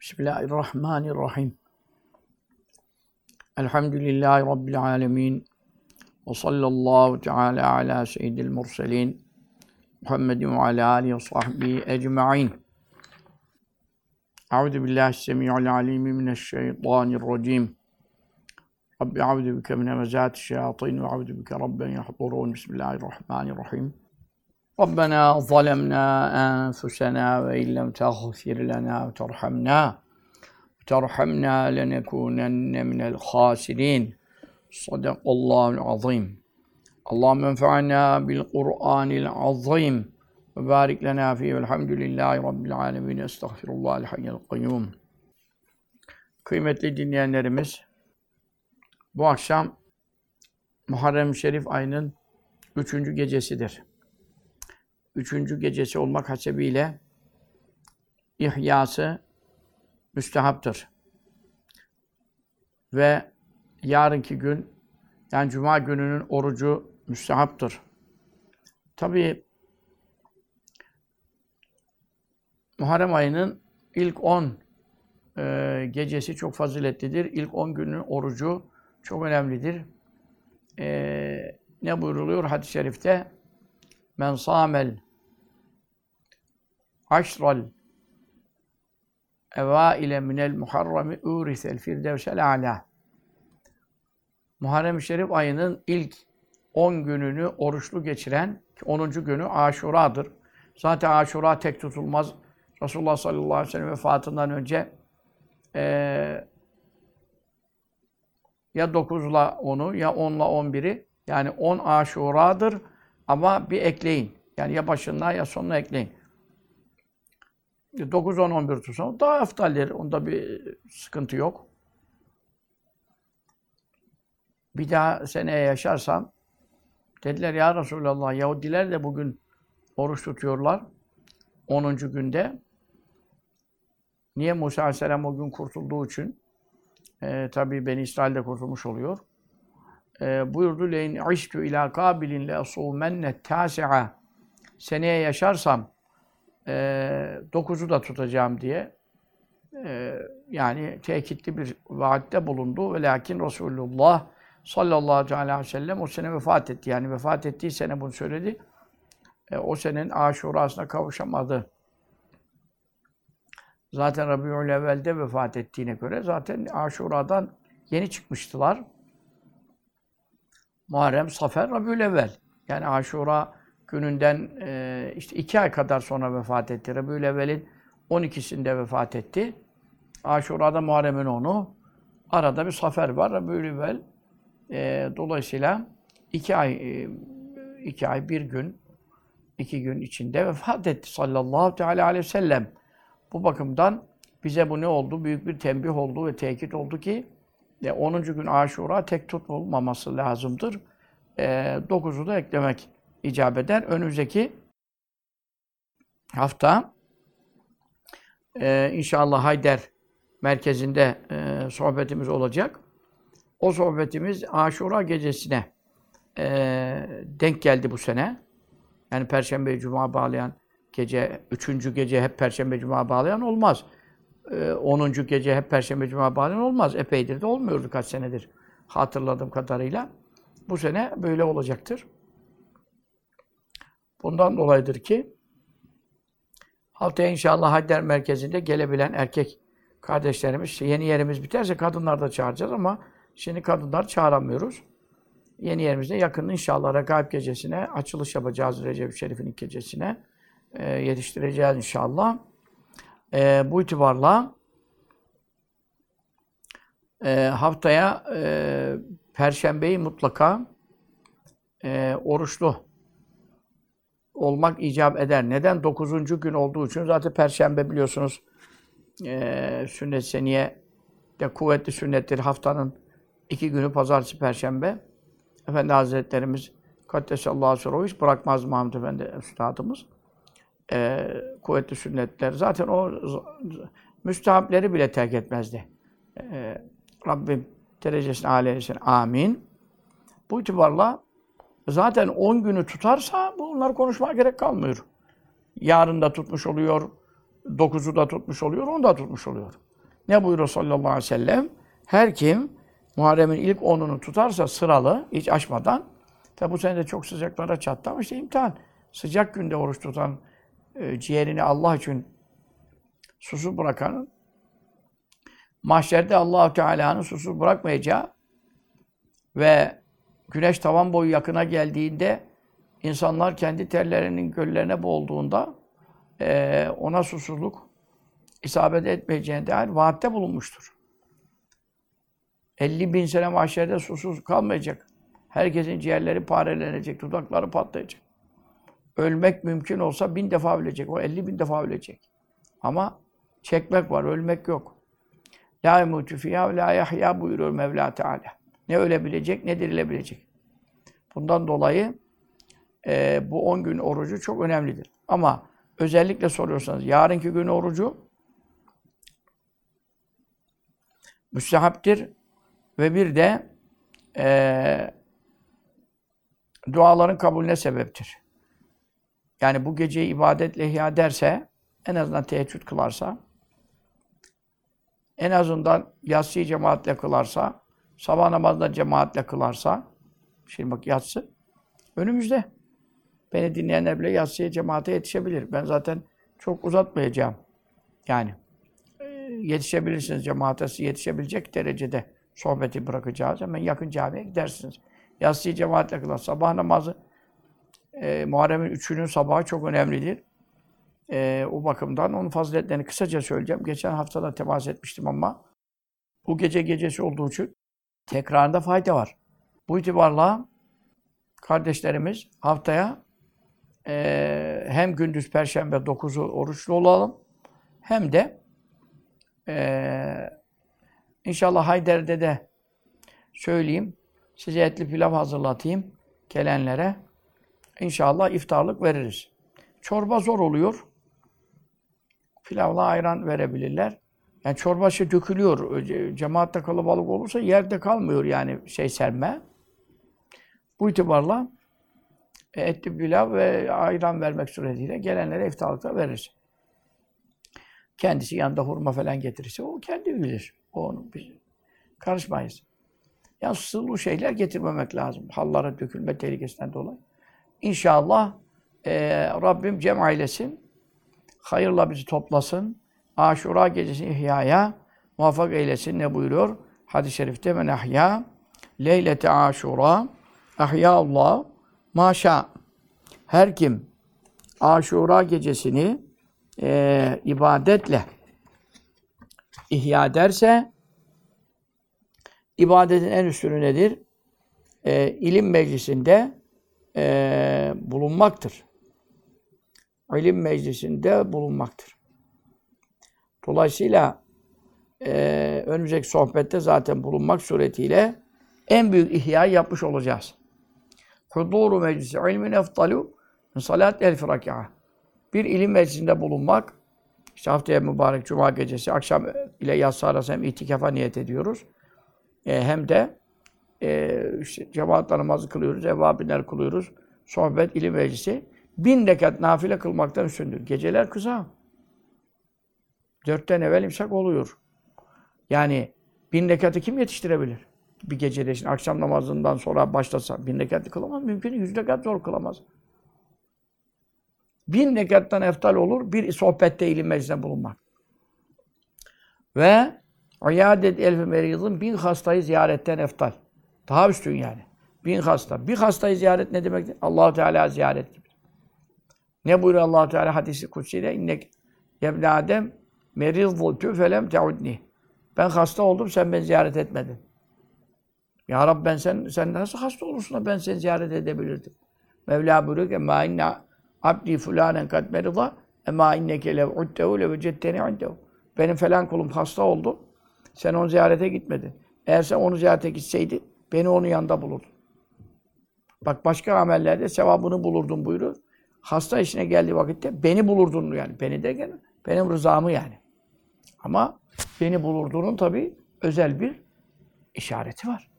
Bismillahirrahmanirrahim. Elhamdülillahi Rabbil alemin. Ve sallallahu teala ala seyyidil murselin. Muhammedin ve ala alihi ve sahbihi ecma'in. Euzu billahi semi'ul alim mineşşeytanirracim. Rabbi euzu bike min hemezati şeyatin ve euzu bike rabben yahdurun. Bismillahirrahmanirrahim. ربنا ظلمنا أنفسنا وإن لم تغفر لنا وترحمنا وترحمنا لنكونن من الخاسرين صدق الله العظيم اللهم انفعنا بالقرآن العظيم وبارك لنا فيه والحمد لله رب العالمين استغفر الله الحي القيوم Kıymetli dinleyenlerimiz, bu akşam Muharrem Şerif ayının üçüncü gecesidir üçüncü gecesi olmak hasebiyle ihyası müstehaptır. Ve yarınki gün, yani Cuma gününün orucu müstehaptır. Tabi Muharrem ayının ilk 10 e, gecesi çok faziletlidir. İlk 10 günün orucu çok önemlidir. E, ne buyruluyor hadis-i şerifte? Men samel aşral evaile minel muharrami urisel firdevsel ala. Muharrem-i Şerif ayının ilk 10 gününü oruçlu geçiren, 10. günü Aşura'dır. Zaten Aşura tek tutulmaz. Resulullah sallallahu aleyhi ve sellem vefatından önce e, ya 9'la 10'u ya 10'la 11'i yani 10 Aşura'dır ama bir ekleyin. Yani ya başına ya sonuna ekleyin. 9, 10, 11 tutsam daha eftaldir. Onda bir sıkıntı yok. Bir daha seneye yaşarsam dediler ya Resulallah Yahudiler de bugün oruç tutuyorlar. 10. günde. Niye Musa Aleyhisselam o gün kurtulduğu için? E, tabii Beni İsrail'de kurtulmuş oluyor. E, buyurdu leyn iştu ila kabilin le asumenne tasi'a seneye yaşarsam e, dokuzu da tutacağım diye e, yani tekitli bir vaatte bulundu. Ve lakin Resulullah sallallahu aleyhi ve sellem o sene vefat etti. Yani vefat ettiği sene bunu söyledi. E, o senenin aşurasına kavuşamadı. Zaten Rabiül Evvel'de vefat ettiğine göre zaten Aşura'dan yeni çıkmıştılar. Muharrem, Safer, Rabiül Evvel. Yani Aşura gününden e, işte iki ay kadar sonra vefat etti. Rabiül Evvel'in 12'sinde vefat etti. Aşura'da Muharrem'in onu. Arada bir safer var. Rabiül Evvel e, dolayısıyla iki ay e, iki ay bir gün iki gün içinde vefat etti sallallahu teala aleyhi ve sellem. Bu bakımdan bize bu ne oldu? Büyük bir tembih oldu ve tekit oldu ki e, 10. gün Aşura tek tutulmaması lazımdır. E, 9'u da eklemek icap eder. Önümüzdeki hafta e, inşallah Hayder merkezinde e, sohbetimiz olacak. O sohbetimiz Aşura gecesine e, denk geldi bu sene. Yani Perşembe Cuma bağlayan gece, üçüncü gece hep Perşembe Cuma bağlayan olmaz. E, onuncu gece hep Perşembe Cuma bağlayan olmaz. Epeydir de olmuyordu kaç senedir hatırladığım kadarıyla. Bu sene böyle olacaktır. Bundan dolayıdır ki haftaya inşallah Hadder merkezinde gelebilen erkek kardeşlerimiz, yeni yerimiz biterse kadınlar da çağıracağız ama şimdi kadınlar çağıramıyoruz. Yeni yerimizde yakın inşallah Rekaip gecesine açılış yapacağız Recep Şerif'in ilk gecesine. E, yetiştireceğiz inşallah. E, bu itibarla e, haftaya e, Perşembeyi mutlaka e, oruçlu olmak icap eder. Neden? Dokuzuncu gün olduğu için zaten Perşembe biliyorsunuz e, sünnet seniye de kuvvetli sünnettir. Haftanın iki günü pazartesi, perşembe. Efendi Hazretlerimiz Kaddesallahu sonra hiç bırakmaz Mahmud Efendi Üstadımız. E, kuvvetli sünnetler. Zaten o müstehapleri bile terk etmezdi. E, Rabbim derecesine aleyhisselam. Amin. Bu itibarla zaten 10 günü tutarsa bunlar konuşmaya gerek kalmıyor. Yarın da tutmuş oluyor, dokuzu da tutmuş oluyor, onu da tutmuş oluyor. Ne buyuruyor sallallahu aleyhi ve sellem? Her kim Muharrem'in ilk onunu tutarsa sıralı, hiç açmadan, tabi bu sene de çok sıcaklara çattı ama işte imtihan. Sıcak günde oruç tutan, e, ciğerini Allah için susuz bırakanın, mahşerde allah Teala'nın susuz bırakmayacağı ve güneş tavan boyu yakına geldiğinde insanlar kendi terlerinin göllerine boğulduğunda e, ona susuzluk isabet etmeyeceğine dair vaatte bulunmuştur. 50 bin sene mahşerde susuz kalmayacak. Herkesin ciğerleri parelenecek, dudakları patlayacak. Ölmek mümkün olsa bin defa ölecek. O 50 bin defa ölecek. Ama çekmek var, ölmek yok. La emutu fiyâ ve la yahya buyuruyor Mevla Teala. Ne ölebilecek ne dirilebilecek. Bundan dolayı e, bu 10 gün orucu çok önemlidir. Ama özellikle soruyorsanız yarınki gün orucu müstehaptir ve bir de e, duaların kabulüne sebeptir. Yani bu geceyi ibadetle ihya derse, en azından teheccüd kılarsa, en azından yatsıyı cemaatle kılarsa, sabah namazında cemaatle kılarsa, şimdi bak yatsı, önümüzde. Beni dinleyenler bile yatsıya cemaate yetişebilir. Ben zaten çok uzatmayacağım. Yani e, yetişebilirsiniz cemaate, yetişebilecek derecede sohbeti bırakacağız. Hemen yakın camiye gidersiniz. Yatsıyı cemaatle kılar. Sabah namazı e, Muharrem'in üçünün sabahı çok önemlidir. E, o bakımdan onun faziletlerini kısaca söyleyeceğim. Geçen hafta da temas etmiştim ama bu gece gecesi olduğu için tekrarında fayda var. Bu itibarla kardeşlerimiz haftaya e, hem gündüz Perşembe 9'u oruçlu olalım hem de e, inşallah Hayder'de de söyleyeyim. Size etli pilav hazırlatayım gelenlere. İnşallah iftarlık veririz. Çorba zor oluyor. Pilavla ayran verebilirler. Yani çorba şey dökülüyor. Cemaatte kalabalık olursa yerde kalmıyor yani şey serme. Bu itibarla e, etli pilav ve ayran vermek suretiyle gelenlere iftarlıkta veririz. Kendisi yanında hurma falan getirirse o kendi bilir. Onu biz karışmayız. Ya sığlı şeyler getirmemek lazım. Hallara dökülme tehlikesinden dolayı. İnşallah e, Rabbim cem ailesin. Hayırla bizi toplasın. Aşura gecesi ihyaya muvaffak eylesin. Ne buyuruyor? Hadis-i şerifte men ahya leylete aşura ahya Allah maşa her kim Aşura gecesini e, ibadetle ihya ederse ibadetin en üstünü nedir? E, ilim meclisinde e, bulunmaktır. İlim meclisinde bulunmaktır. Dolayısıyla e, önümüzdeki sohbette zaten bulunmak suretiyle en büyük ihya yapmış olacağız. Huduru meclisi ilmin eftalu min salat elf rak'a. Bir ilim meclisinde bulunmak, işte haftaya mübarek cuma gecesi, akşam ile yatsı arası hem itikafa niyet ediyoruz. E, hem de e, işte cemaatle namazı kılıyoruz, evvabinler kılıyoruz. Sohbet, ilim meclisi. Bin rekat nafile kılmaktan üstündür. Geceler kısa. Dörtten evvel imsak oluyor. Yani bin rekatı kim yetiştirebilir? Bir gecede şimdi akşam namazından sonra başlasa bin rekatı kılamaz. Mümkün yüz rekat zor kılamaz. Bin rekattan eftal olur bir sohbette ilim meclisinde bulunmak. Ve iyadet elfi meridin bin hastayı ziyaretten eftal. Daha üstün yani. Bin hasta. Bir hastayı ziyaret ne demektir? allah Teala ziyaret gibi. Ne buyuruyor allah Teala hadisi kutsiyle? İnnek yebne Adem merizultü felem teudni. Ben hasta oldum, sen beni ziyaret etmedin. Ya Rab ben sen, sen nasıl hasta olursun da ben seni ziyaret edebilirdim. Mevla buyuruyor ki emma inne abdi fulanen kad merida emma inneke lev uddehu lev cetteni uddehu. Benim falan kulum hasta oldu. Sen onu ziyarete gitmedin. Eğer sen onu ziyarete gitseydin Beni onun yanında bulurdun. Bak başka amellerde sevabını bulurdun buyurur. Hasta işine geldiği vakitte beni bulurdun yani. Beni de gene benim rızamı yani. Ama beni bulurduğunun tabi özel bir işareti var.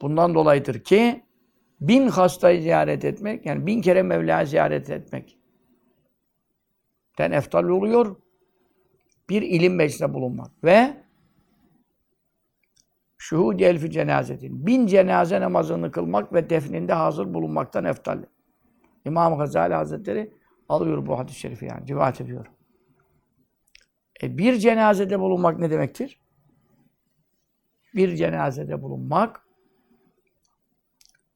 Bundan dolayıdır ki bin hastayı ziyaret etmek, yani bin kere Mevla'yı ziyaret etmek den eftal oluyor. Bir ilim meclisinde bulunmak. Ve şuhud elfi cenazetin. Bin cenaze namazını kılmak ve defninde hazır bulunmaktan eftal. İmam Gazali Hazretleri alıyor bu hadis-i şerifi yani. Rivayet ediyor. E bir cenazede bulunmak ne demektir? Bir cenazede bulunmak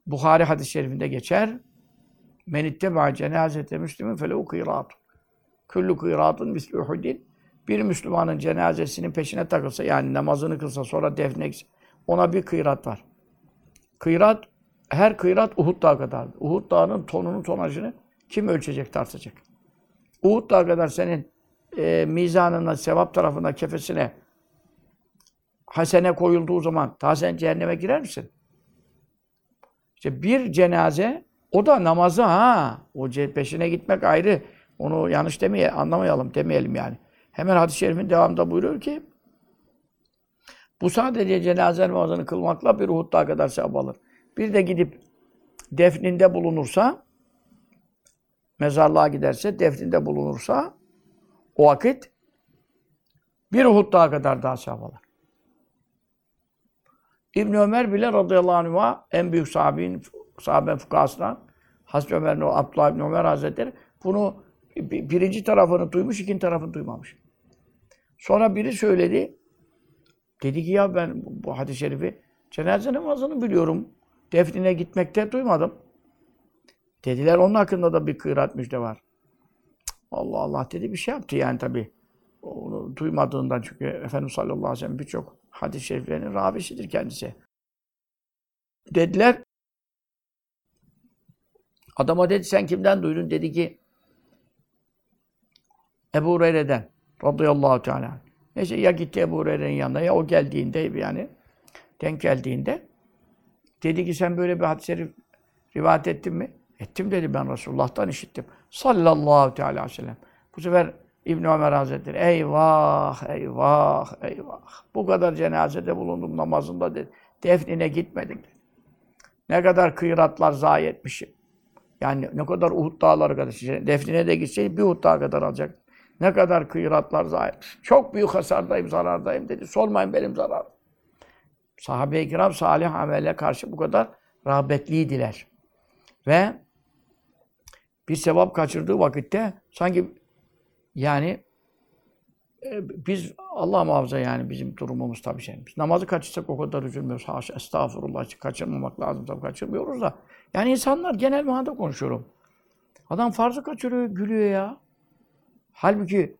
Buhari hadis-i şerifinde geçer. Men itteba cenazete müslümün felehu kıyratun. Küllü kıyratun misli uhudin. Bir Müslümanın cenazesinin peşine takılsa, yani namazını kılsa, sonra defne ona bir kıyrat var. Kıyrat, her kıyrat Uhud dağı kadar. Uhud dağının tonunu, tonajını kim ölçecek, tartacak? Uhud dağı kadar senin e, mizanına, sevap tarafına, kefesine hasene koyulduğu zaman daha sen cehenneme girer misin? İşte bir cenaze, o da namazı ha. O peşine gitmek ayrı. Onu yanlış demeye, anlamayalım, demeyelim yani. Hemen hadis-i şerifin devamında buyuruyor ki bu sadece cenaze namazını kılmakla bir daha kadar sevap alır. Bir de gidip defninde bulunursa mezarlığa giderse, defninde bulunursa o vakit bir Uhud daha kadar daha sevap alır. İbn Ömer bile radıyallahu anh'a en büyük sahabenin sahabe fukasından Hazreti Ömer'in o Abdullah İbn Ömer Hazretleri bunu birinci tarafını duymuş, ikinci tarafını duymamış. Sonra biri söyledi. Dedi ki ya ben bu hadis-i şerifi cenaze namazını biliyorum. Defnine gitmekte duymadım. Dediler onun hakkında da bir kıyrat müjde var. Allah Allah dedi bir şey yaptı yani tabi. Onu duymadığından çünkü Efendimiz sallallahu aleyhi ve sellem birçok hadis-i şeriflerinin rabisidir kendisi. Dediler adama dedi sen kimden duydun? Dedi ki Ebu Hureyre'den radıyallahu teala. Neyse ya gitti Ebu Hureyre'nin yanına ya o geldiğinde yani denk geldiğinde dedi ki sen böyle bir hadis-i şerif rivayet ettin mi? Ettim dedi ben Resulullah'tan işittim. Sallallahu teala aleyhi ve sellem. Bu sefer İbn Ömer Hazretleri eyvah eyvah eyvah. Bu kadar cenazede bulundum namazında dedi. Defnine gitmedim dedi. Ne kadar kıyratlar zayi etmişim. Yani ne kadar Uhud dağları kadar. Defnine de gitseydi bir Uhud dağı kadar alacak. Ne kadar kıyratlar zayi. Çok büyük hasardayım, zarardayım dedi. Sormayın benim zararım. Sahabe-i kiram salih amele karşı bu kadar rağbetliydiler. Ve bir sevap kaçırdığı vakitte sanki yani e, biz Allah muhafaza yani bizim durumumuz tabii şey. Biz namazı kaçırsak o kadar üzülmüyoruz. Haşa estağfurullah kaçırmamak lazım tabii kaçırmıyoruz da. Yani insanlar genel manada konuşuyorum. Adam farzı kaçırıyor, gülüyor ya. Halbuki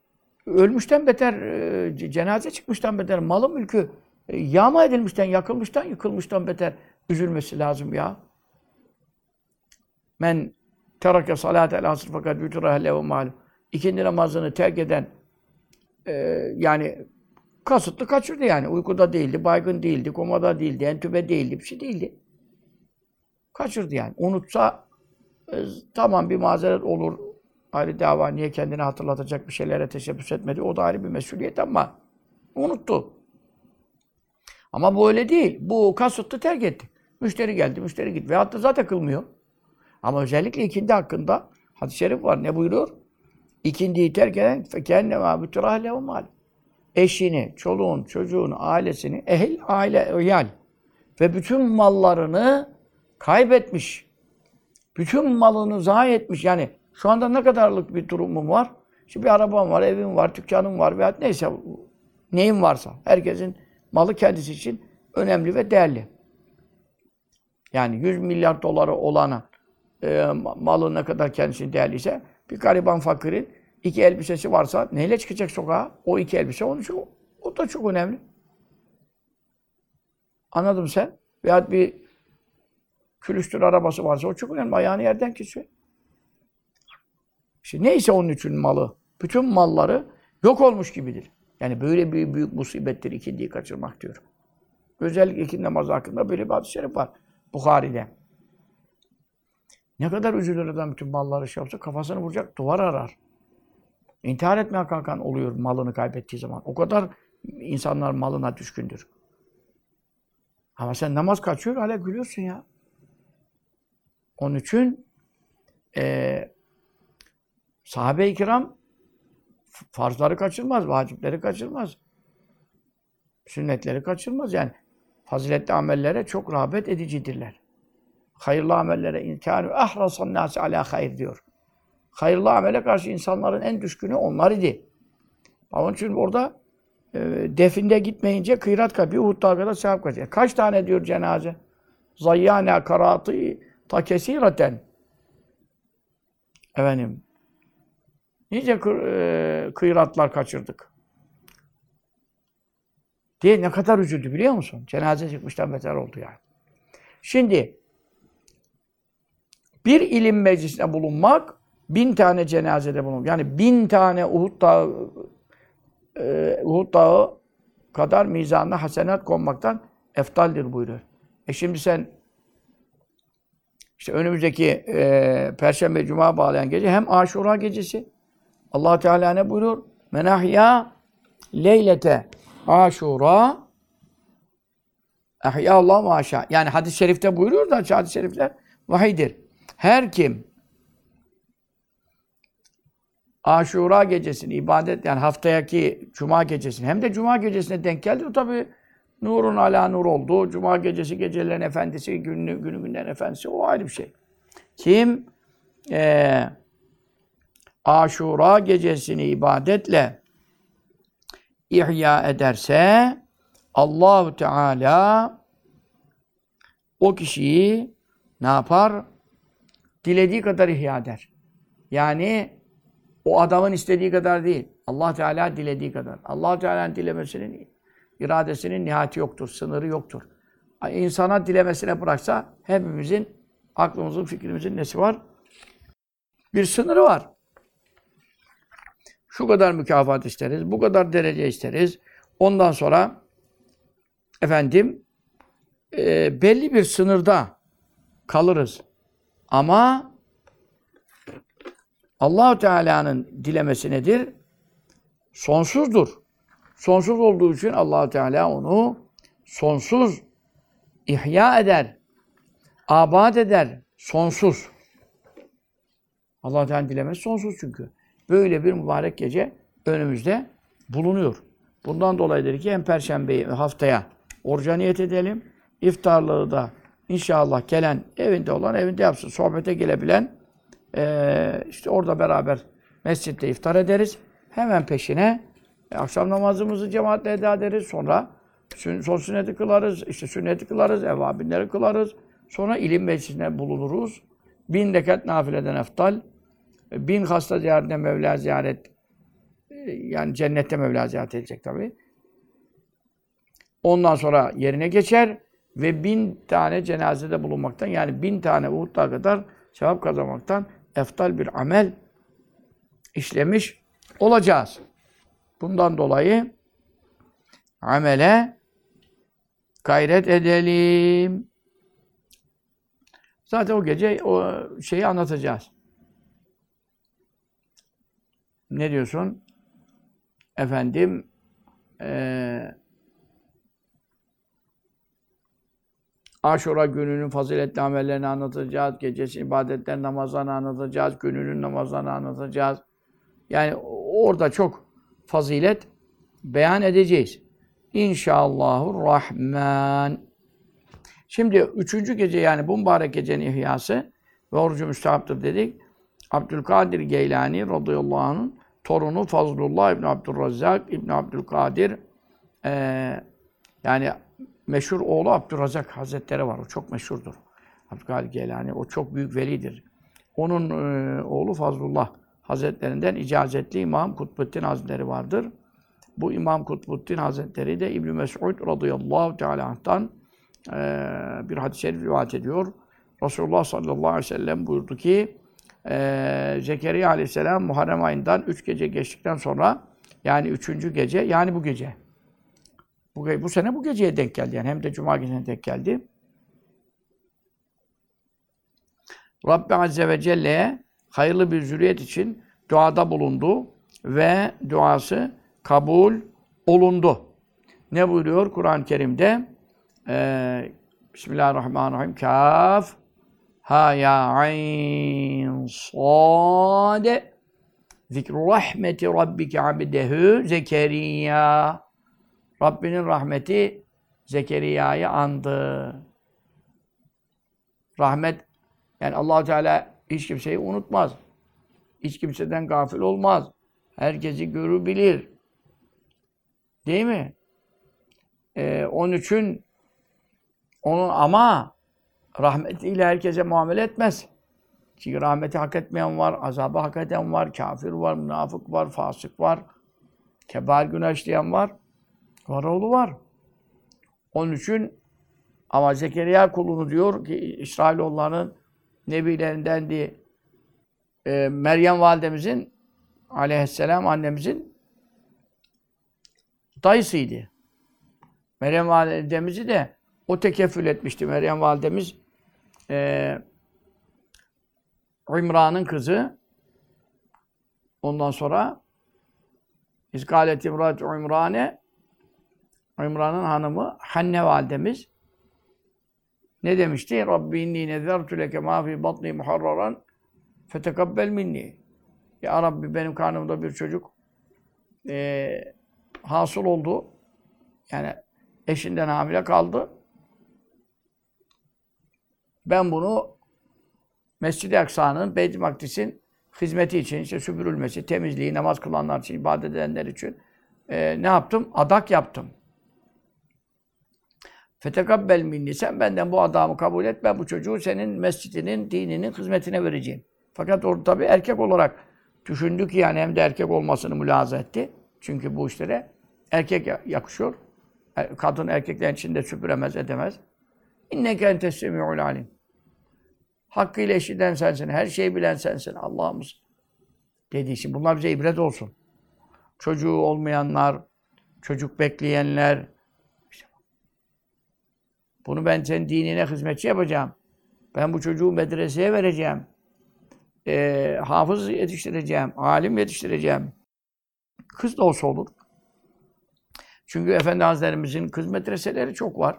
ölmüşten beter, e, cenaze çıkmıştan beter, malı mülkü e, yağma edilmişten, yakılmıştan, yıkılmıştan beter üzülmesi lazım ya. Men terake salatel asr fakat bütüre lehu mal. İkindi namazını terk eden e, yani kasıtlı kaçırdı yani. Uykuda değildi, baygın değildi, komada değildi, entübe değildi, bir şey değildi. Kaçırdı yani. Unutsa e, tamam bir mazeret olur. Ayrı dava niye kendini hatırlatacak bir şeylere teşebbüs etmedi. O da ayrı bir mesuliyet ama unuttu. Ama bu öyle değil. Bu kasıtlı terk etti. Müşteri geldi, müşteri gitti. Veyahut da zaten kılmıyor. Ama özellikle ikindi hakkında hadis-i şerif var. Ne buyuruyor? İkindiyi terk eden fekenne ve bütürahle mal. Eşini, çoluğun, çocuğun, ailesini, ehil, aile, yani ve bütün mallarını kaybetmiş. Bütün malını zayi etmiş. Yani şu anda ne kadarlık bir durumum var? İşte bir arabam var, evim var, dükkanım var veya neyse neyim varsa. Herkesin malı kendisi için önemli ve değerli. Yani 100 milyar doları olana e, malı ne kadar kendisinin değerliyse bir gariban fakirin iki elbisesi varsa neyle çıkacak sokağa? O iki elbise onun için o, da çok önemli. Anladın sen? Veya bir külüstür arabası varsa o çok önemli. Ayağını yerden kesiyor. İşte neyse onun için malı. Bütün malları yok olmuş gibidir. Yani böyle bir büyük musibettir ikindiyi kaçırmak diyorum. Özellikle ikindi namazı hakkında böyle bir hadis-i şerif var Bukhari'de. Ne kadar üzülür adam bütün malları şey yapsa kafasını vuracak, duvar arar. İntihar etmeye kalkan oluyor malını kaybettiği zaman. O kadar insanlar malına düşkündür. Ama sen namaz kaçıyor, hala gülüyorsun ya. Onun için e, sahabe-i kiram farzları kaçırmaz, vacipleri kaçırmaz. Sünnetleri kaçırmaz yani. Faziletli amellere çok rağbet edicidirler. Hayırlı amellere inkâru ahrasan nâsi alâ hayır diyor. Hayırlı amele karşı insanların en düşkünü onlar idi. Onun için orada e, definde gitmeyince kıyrat kapıyor, Uhud kadar sevap kaçıyor. Kaç tane diyor cenaze? Zayyâne karatı ta kesiraten. Efendim, nice e, kıyratlar kaçırdık. Diye ne kadar üzüldü biliyor musun? Cenaze çıkmıştan beter oldu yani. Şimdi bir ilim meclisinde bulunmak bin tane cenazede bulunmak. Yani bin tane Uhud Dağı e, Uhud Dağı kadar mizanına hasenat konmaktan eftaldir buyuruyor. E şimdi sen işte önümüzdeki e, Perşembe Cuma bağlayan gece hem Aşura gecesi allah Teala ne buyuruyor? Menahya leylete Aşura Ahya Allah maşa. Yani hadis-i şerifte buyuruyor da hadis-i şerifler vahiydir. Her kim Aşura gecesini ibadet yani haftayaki cuma gecesini hem de cuma gecesine denk geldi. O tabi nurun ala nur oldu. Cuma gecesi gecelerin efendisi, günü, günü günlerin efendisi o ayrı bir şey. Kim e, Aşura gecesini ibadetle ihya ederse Allahu Teala o kişiyi ne yapar? Dilediği kadar ihya eder. Yani o adamın istediği kadar değil. Allah Teala dilediği kadar. Allah Teala'nın dilemesinin iradesinin nihayeti yoktur, sınırı yoktur. İnsana dilemesine bıraksa hepimizin aklımızın, fikrimizin nesi var? Bir sınırı var. Şu kadar mükafat isteriz, bu kadar derece isteriz. Ondan sonra efendim e, belli bir sınırda kalırız. Ama Allahu Teala'nın dilemesi nedir? Sonsuzdur. Sonsuz olduğu için Allah Teala onu sonsuz ihya eder. Abad eder. Sonsuz. Allah Teala dilemesi sonsuz çünkü. Böyle bir mübarek gece önümüzde bulunuyor. Bundan dolayıdır ki hem perşembeyi haftaya oruca niyet edelim. İftarlığı da inşallah gelen evinde olan evinde yapsın. Sohbete gelebilen ee, işte orada beraber mescitte iftar ederiz. Hemen peşine e, akşam namazımızı cemaatle eda ederiz. Sonra sün, son sünneti kılarız, işte sünneti kılarız, evvabinleri kılarız. Sonra ilim meclisine bulunuruz. Bin rekat nafileden eftal. E, bin hasta ziyaretine Mevla ziyaret e, yani cennette Mevla ziyaret edecek tabi. Ondan sonra yerine geçer ve bin tane cenazede bulunmaktan yani bin tane Uhud'da kadar sevap kazanmaktan eftal bir amel işlemiş olacağız. Bundan dolayı amele gayret edelim. Zaten o gece o şeyi anlatacağız. Ne diyorsun? Efendim eee Aşura gününün faziletli amellerini anlatacağız. Gecesi ibadetler, namazlarını anlatacağız. Gününün namazlarını anlatacağız. Yani orada çok fazilet beyan edeceğiz. İnşallahurrahman. Şimdi üçüncü gece yani bu mübarek gecenin ihyası ve orucu müstahaptır dedik. Abdülkadir Geylani radıyallahu anh'ın torunu Fazlullah İbn Abdülrezzak İbn Abdülkadir ee, yani meşhur oğlu Abdurrazak Hazretleri var. O çok meşhurdur. Abdülkadir Geylani. O çok büyük velidir. Onun e, oğlu Fazlullah Hazretlerinden icazetli İmam Kutbuddin Hazretleri vardır. Bu İmam Kutbuddin Hazretleri de İbn Mes'ud radıyallahu teala anh'tan e, bir hadis-i şerif rivayet ediyor. Resulullah sallallahu aleyhi ve sellem buyurdu ki e, Zekeriya aleyhisselam Muharrem ayından üç gece geçtikten sonra yani üçüncü gece yani bu gece bu, bu sene bu geceye denk geldi yani. Hem de Cuma gecesine denk geldi. Rabbi Azze ve Celle'ye hayırlı bir zürriyet için duada bulundu ve duası kabul olundu. Ne buyuruyor Kur'an-ı Kerim'de? Ee, Bismillahirrahmanirrahim. Kaf ha ya ayn sad Zikru rahmeti rabbike abdehu Zekeriya. Rabbinin rahmeti Zekeriya'yı andı. Rahmet yani allah Teala hiç kimseyi unutmaz. Hiç kimseden gafil olmaz. Herkesi görür bilir. Değil mi? Ee, onun için onun ama rahmetiyle herkese muamele etmez. Çünkü rahmeti hak etmeyen var, azabı hak eden var, kafir var, münafık var, fasık var, kebair günah işleyen var, var oğlu var. Onun için ama Zekeriya kulunu diyor ki İsrailoğullarının nebilerindendi. Ee, Meryem validemizin aleyhisselam annemizin dayısıydı. Meryem validemizi de o tekeffül etmişti. Meryem validemiz e, İmran'ın kızı ondan sonra İzgalet İmrat İmrane İmran'ın hanımı Hanne validemiz ne demişti? Rabbi inni nezertu leke ma fi batni muharraran fetekabbel minni. Ya Rabbi benim karnımda bir çocuk e, hasıl oldu. Yani eşinden hamile kaldı. Ben bunu Mescid-i Aksa'nın, Beyt-i Makdis'in hizmeti için, işte süpürülmesi, temizliği, namaz kılanlar için, ibadet edenler için e, ne yaptım? Adak yaptım. Fetekabbel minni. Sen benden bu adamı kabul et. Ben bu çocuğu senin mescidinin, dininin hizmetine vereceğim. Fakat orada tabii erkek olarak düşündük yani hem de erkek olmasını mülaza etti. Çünkü bu işlere erkek yakışıyor. E, kadın erkeklerin içinde süpüremez, edemez. İnneke entes semi'ul alim. Hakkıyla eşiden sensin, her şeyi bilen sensin Allah'ımız. Dediği için bunlar bize ibret olsun. Çocuğu olmayanlar, çocuk bekleyenler, bunu ben senin dinine hizmetçi yapacağım. Ben bu çocuğu medreseye vereceğim. Ee, hafız yetiştireceğim, alim yetiştireceğim. Kız da olsa olur. Çünkü Efendi Hazretlerimizin kız medreseleri çok var.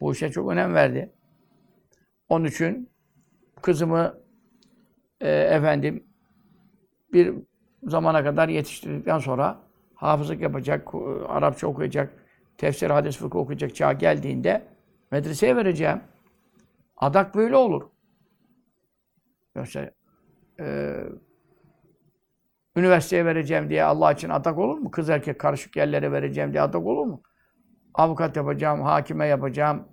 Bu işe çok önem verdi. Onun için kızımı e, efendim bir zamana kadar yetiştirdikten sonra hafızlık yapacak, Arapça okuyacak, tefsir, hadis, fıkıh okuyacak çağ geldiğinde medreseye vereceğim. Adak böyle olur. Yoksa e, üniversiteye vereceğim diye Allah için adak olur mu? Kız erkek karışık yerlere vereceğim diye adak olur mu? Avukat yapacağım, hakime yapacağım,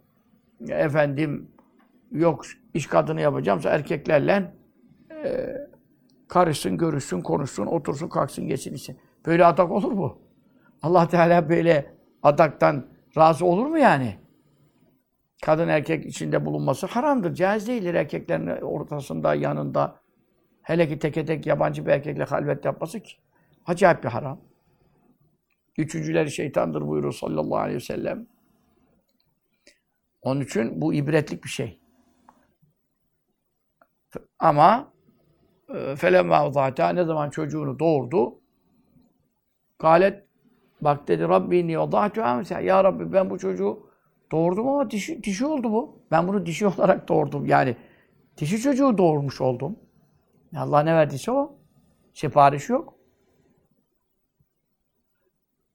efendim yok iş kadını yapacağımsa erkeklerle e, karışsın, görüşsün, konuşsun, otursun, kalksın, geçsin için. Böyle adak olur mu? Allah Teala böyle adaktan razı olur mu yani? Kadın erkek içinde bulunması haramdır. Caiz değildir erkeklerin ortasında, yanında. Hele ki teke tek yabancı bir erkekle halvet yapması ki. Acayip bir haram. Üçüncüleri şeytandır buyuruyor sallallahu aleyhi ve sellem. Onun için bu ibretlik bir şey. Ama felemma uzata ne zaman çocuğunu doğurdu galet bak dedi Rabbi ni ya Rabbi ben bu çocuğu doğurdum ama dişi, dişi oldu bu. Ben bunu dişi olarak doğurdum. Yani dişi çocuğu doğurmuş oldum. Allah ne verdiyse o. Sipariş yok.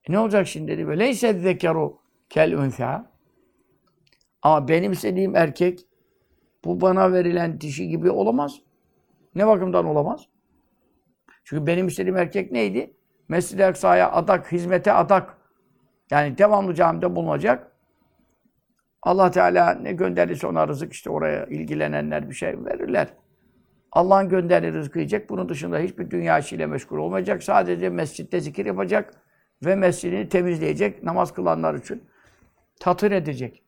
E ne olacak şimdi dedi. Böyle ise zekaru kel unsa. Ama benim istediğim erkek bu bana verilen dişi gibi olamaz. Ne bakımdan olamaz? Çünkü benim istediğim erkek neydi? Mescid-i Aksa'ya adak, hizmete adak. Yani devamlı camide bulunacak. Allah Teala ne gönderirse ona rızık işte oraya ilgilenenler bir şey verirler. Allah'ın gönderdiği rızkı yiyecek. Bunun dışında hiçbir dünya işiyle meşgul olmayacak. Sadece mescitte zikir yapacak ve mescidini temizleyecek. Namaz kılanlar için tatır edecek.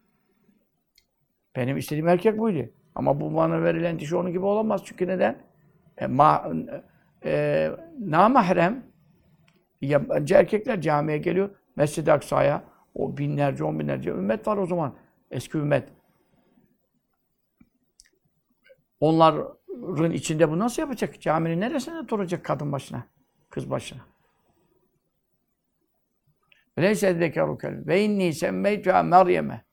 Benim istediğim erkek buydu. Ama bu bana verilen dişi onun gibi olamaz. Çünkü neden? E, ma, e, namahrem yabancı erkekler camiye geliyor. Mescid-i Aksa'ya o binlerce, on binlerce ümmet var o zaman. Eski ümmet. Onların içinde bu nasıl yapacak? Caminin neresinde duracak kadın başına? Kız başına. Leyse zekaru kelim. Ve inni semmeytuha Meryem'e.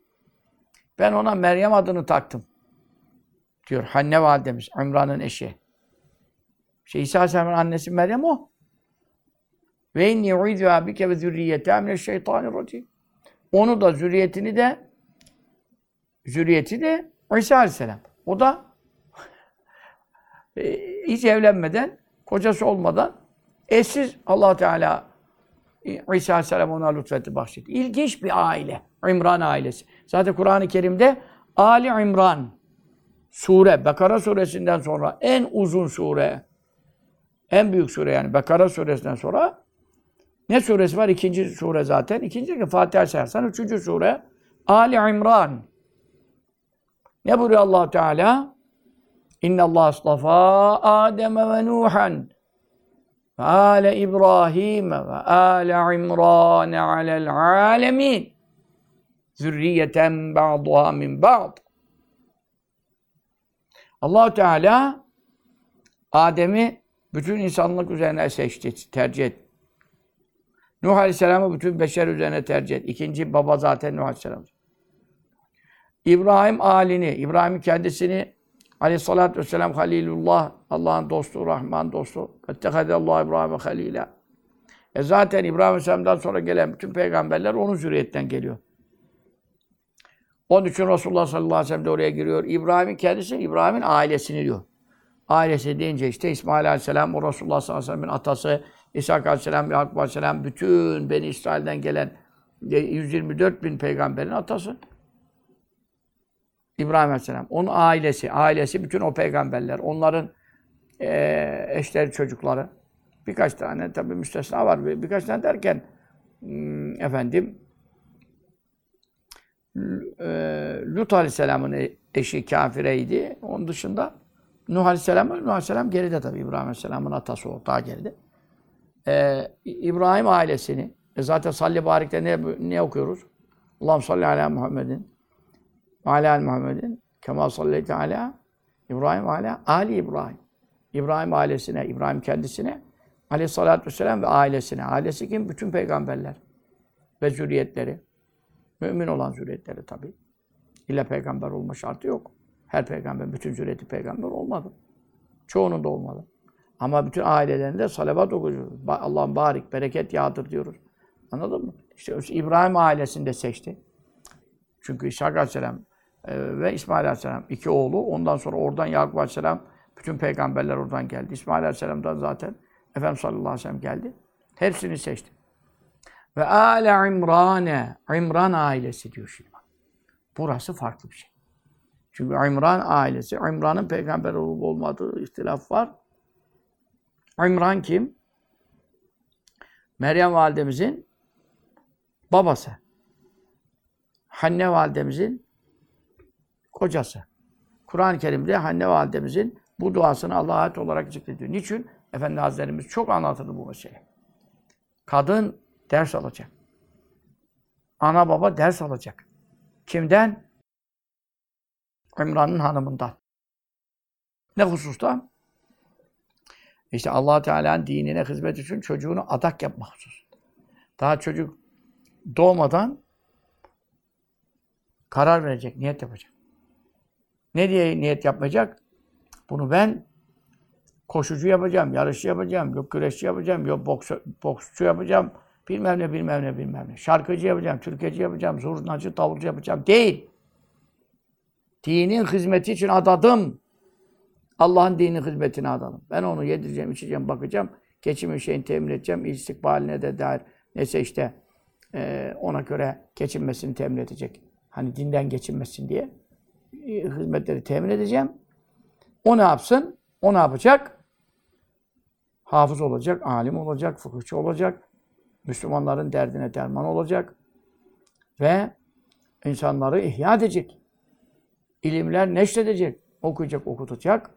Ben ona Meryem adını taktım. Diyor Hanne validemiz, İmran'ın eşi. İşte İsa Aleyhisselam'ın annesi Meryem o. Ve inni uizuha bike ve zürriyete mineşşeytanirracim. Onu da zürriyetini de zürriyeti de İsa Aleyhisselam. O da e, hiç evlenmeden, kocası olmadan eşsiz allah Teala e, İsa Aleyhisselam ona lütfetti, bahşetti. İlginç bir aile. İmran ailesi. Zaten Kur'an-ı Kerim'de Ali İmran sure, Bekara suresinden sonra en uzun sure, en büyük sure yani Bekara suresinden sonra ne suresi var? İkinci sure zaten. İkinci Fatiha sayarsan üçüncü sure Ali İmran. Ne buyuruyor allah Teala? İnna Allah astafa Adem ve Nuhan ve ale İbrahim ve ale İmran alel alemin zürriyeten ba'duha min ba'd. allah Teala Adem'i bütün insanlık üzerine seçti, tercih etti. Nuh Aleyhisselam'ı bütün beşer üzerine tercih etti. İkinci baba zaten Nuh Aleyhisselam. İbrahim alini, İbrahim'in kendisini Aleyhissalatü vesselam Halilullah, Allah'ın dostu, Rahman dostu. Allah İbrahim'e halila. E zaten İbrahim Aleyhisselam'dan sonra gelen bütün peygamberler onun zürriyetten geliyor. Onun için Resulullah sallallahu aleyhi ve sellem de oraya giriyor. İbrahim'in kendisi, İbrahim'in ailesini diyor. Ailesi deyince işte İsmail aleyhisselam, o Resulullah sallallahu aleyhi ve sellem'in atası, İsa aleyhisselam, Yakup aleyhisselam, bütün Beni İsrail'den gelen 124 bin peygamberin atası. İbrahim Aleyhisselam. Onun ailesi, ailesi bütün o peygamberler, onların e, eşleri, çocukları. Birkaç tane tabi müstesna var. Birkaç tane derken hmm, efendim e, Lut Aleyhisselam'ın e, eşi kafireydi. Onun dışında Nuh Aleyhisselam, Nuh Aleyhisselam geride tabi İbrahim Aleyhisselam'ın atası o daha geride. Ee, İbrahim ailesini, e zaten salli barikte ne, ne okuyoruz? Allah'ım salli ala Muhammedin ala Muhammedin kema salleyte ala İbrahim ala Ali İbrahim. İbrahim ailesine, İbrahim kendisine aleyhissalatü vesselam ve ailesine. Ailesi kim? Bütün peygamberler ve zürriyetleri. Mümin olan zürriyetleri tabi. İlla peygamber olma şartı yok. Her peygamber, bütün zürriyeti peygamber olmadı. Çoğunun da olmadı. Ama bütün ailelerinde salavat okuyoruz. Allah'ın barik, bereket yağdır diyoruz. Anladın mı? İşte İbrahim ailesinde seçti. Çünkü İshak Aleyhisselam ve İsmail Aleyhisselam iki oğlu. Ondan sonra oradan Yakup Aleyhisselam bütün peygamberler oradan geldi. İsmail Aleyhisselam'dan zaten Efendimiz sallallahu aleyhi ve sellem geldi. Hepsini seçti. Ve ale İmrane, İmran ailesi diyor şimdi. Burası farklı bir şey. Çünkü İmran ailesi, İmran'ın peygamber olup olmadığı ihtilaf var. İmran kim? Meryem validemizin babası. Hanne validemizin kocası. Kur'an-ı Kerim'de Hanne validemizin bu duasını Allah'a ait olarak zikrediyor. Niçin? Efendi Hazretlerimiz çok anlatırdı bu mesele. Kadın ders alacak. Ana baba ders alacak. Kimden? İmran'ın hanımından. Ne hususta? İşte allah Teala'nın dinine hizmet için çocuğunu adak yapmak hususunda. Daha çocuk doğmadan karar verecek, niyet yapacak. Ne diye niyet yapmayacak? Bunu ben koşucu yapacağım, yarışçı yapacağım, yok güreşçi yapacağım, yok boks, boksçu yapacağım, bilmem ne, bilmem ne, bilmem ne. Şarkıcı yapacağım, türkeci yapacağım, zurnacı, davulcu yapacağım. Değil. Dinin hizmeti için adadım. Allah'ın dini hizmetine adalım. Ben onu yedireceğim, içeceğim, bakacağım. Geçimin şeyini temin edeceğim. İstikbaline de dair neyse işte ona göre geçinmesini temin edecek. Hani dinden geçinmesin diye hizmetleri temin edeceğim. O ne yapsın? O ne yapacak? Hafız olacak, alim olacak, fıkıhçı olacak. Müslümanların derdine derman olacak. Ve insanları ihya edecek. İlimler neşredecek. Okuyacak, okutacak.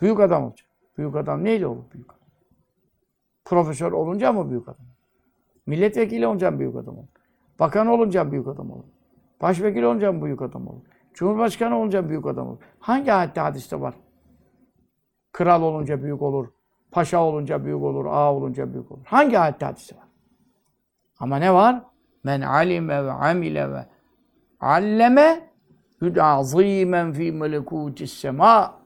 Büyük adam olacak. Büyük adam neyle olur büyük adam? Profesör olunca mı büyük adam? Milletvekili olunca mı büyük adam olur? Bakan olunca mı büyük adam olur? Başvekil olunca mı büyük adam olur? Cumhurbaşkanı olunca büyük adam olur? Hangi ayette hadiste var? Kral olunca büyük olur, paşa olunca büyük olur, ağa olunca büyük olur. Hangi ayette hadiste var? Ama ne var? Men alime ve amile ve alleme yud'azimen fi melekutis sema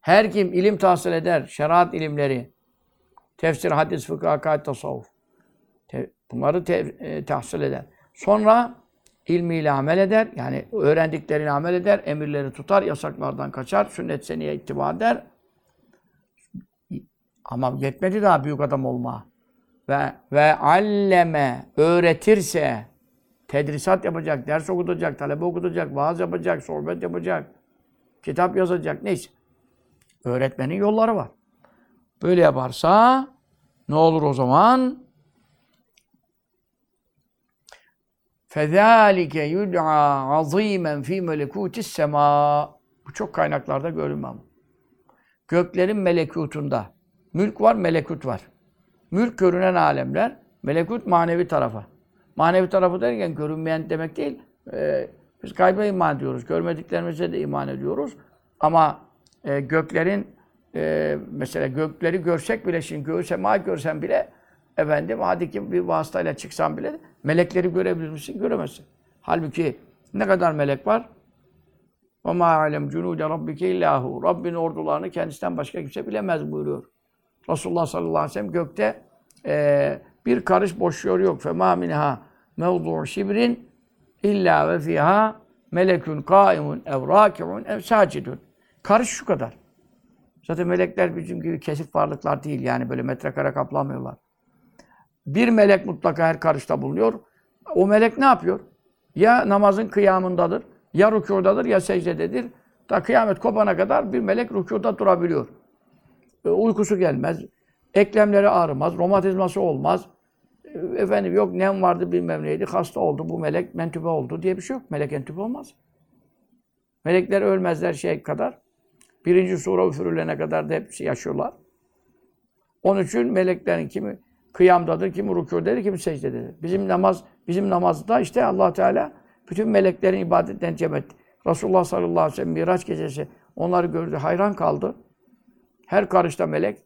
Her kim ilim tahsil eder, şeriat ilimleri, tefsir, hadis, fıkıh, akaid, tasavvuf. Bunları te- e, tahsil eder. Sonra ilmiyle amel eder. Yani öğrendiklerini amel eder, emirleri tutar, yasaklardan kaçar, sünnet seniye ittiba eder. Ama yetmedi daha büyük adam olma. Ve ve alleme öğretirse tedrisat yapacak, ders okutacak, talebe okutacak, vaaz yapacak, sohbet yapacak, kitap yazacak, neyse. Öğretmenin yolları var. Böyle yaparsa ne olur o zaman? فَذَٰلِكَ يُدْعَى عَظ۪يمًا ف۪ي مَلَكُوتِ السَّمَاءِ Bu çok kaynaklarda görünmem. Göklerin melekutunda. Mülk var, melekut var. Mülk görünen alemler, melekut manevi tarafa. Manevi tarafı derken görünmeyen demek değil. Ee, biz gayba iman ediyoruz. Görmediklerimize de iman ediyoruz. Ama e, göklerin e, mesela gökleri görsek bile şimdi göğü sema görsen bile efendim hadi ki bir vasıtayla çıksan bile melekleri görebilir misin? Göremezsin. Halbuki ne kadar melek var? وَمَا عَلَمْ جُنُودَ رَبِّكَ illahu. Rabbin ordularını kendisinden başka kimse bilemez buyuruyor. Resulullah sallallahu aleyhi ve sellem gökte e, bir karış boş yer yok. فَمَا مِنْهَا مَوْضُعُ شِبْرٍ illa ve fiha melekun kaimun ev rakiun ev sacidun. Karış şu kadar. Zaten melekler bizim gibi kesik varlıklar değil. Yani böyle metrekare kaplamıyorlar. Bir melek mutlaka her karışta bulunuyor. O melek ne yapıyor? Ya namazın kıyamındadır, ya rükudadır, ya secdededir. Ta kıyamet kopana kadar bir melek rükuda durabiliyor. E, uykusu gelmez, eklemleri ağrımaz, romatizması olmaz. E, efendim yok nem vardı bilmem neydi, hasta oldu, bu melek mentübe oldu diye bir şey yok. Melek entübe olmaz. Melekler ölmezler şey kadar. Birinci sura üfürülene kadar da hepsi yaşıyorlar. Onun için meleklerin kimi kıyamdadır, kimi rükûdedir, kimi secdededir. Bizim namaz, bizim namazda işte allah Teala bütün meleklerin ibadetlerini cem etti. Resulullah sallallahu aleyhi ve sellem Miraç gecesi onları gördü, hayran kaldı. Her karışta melek.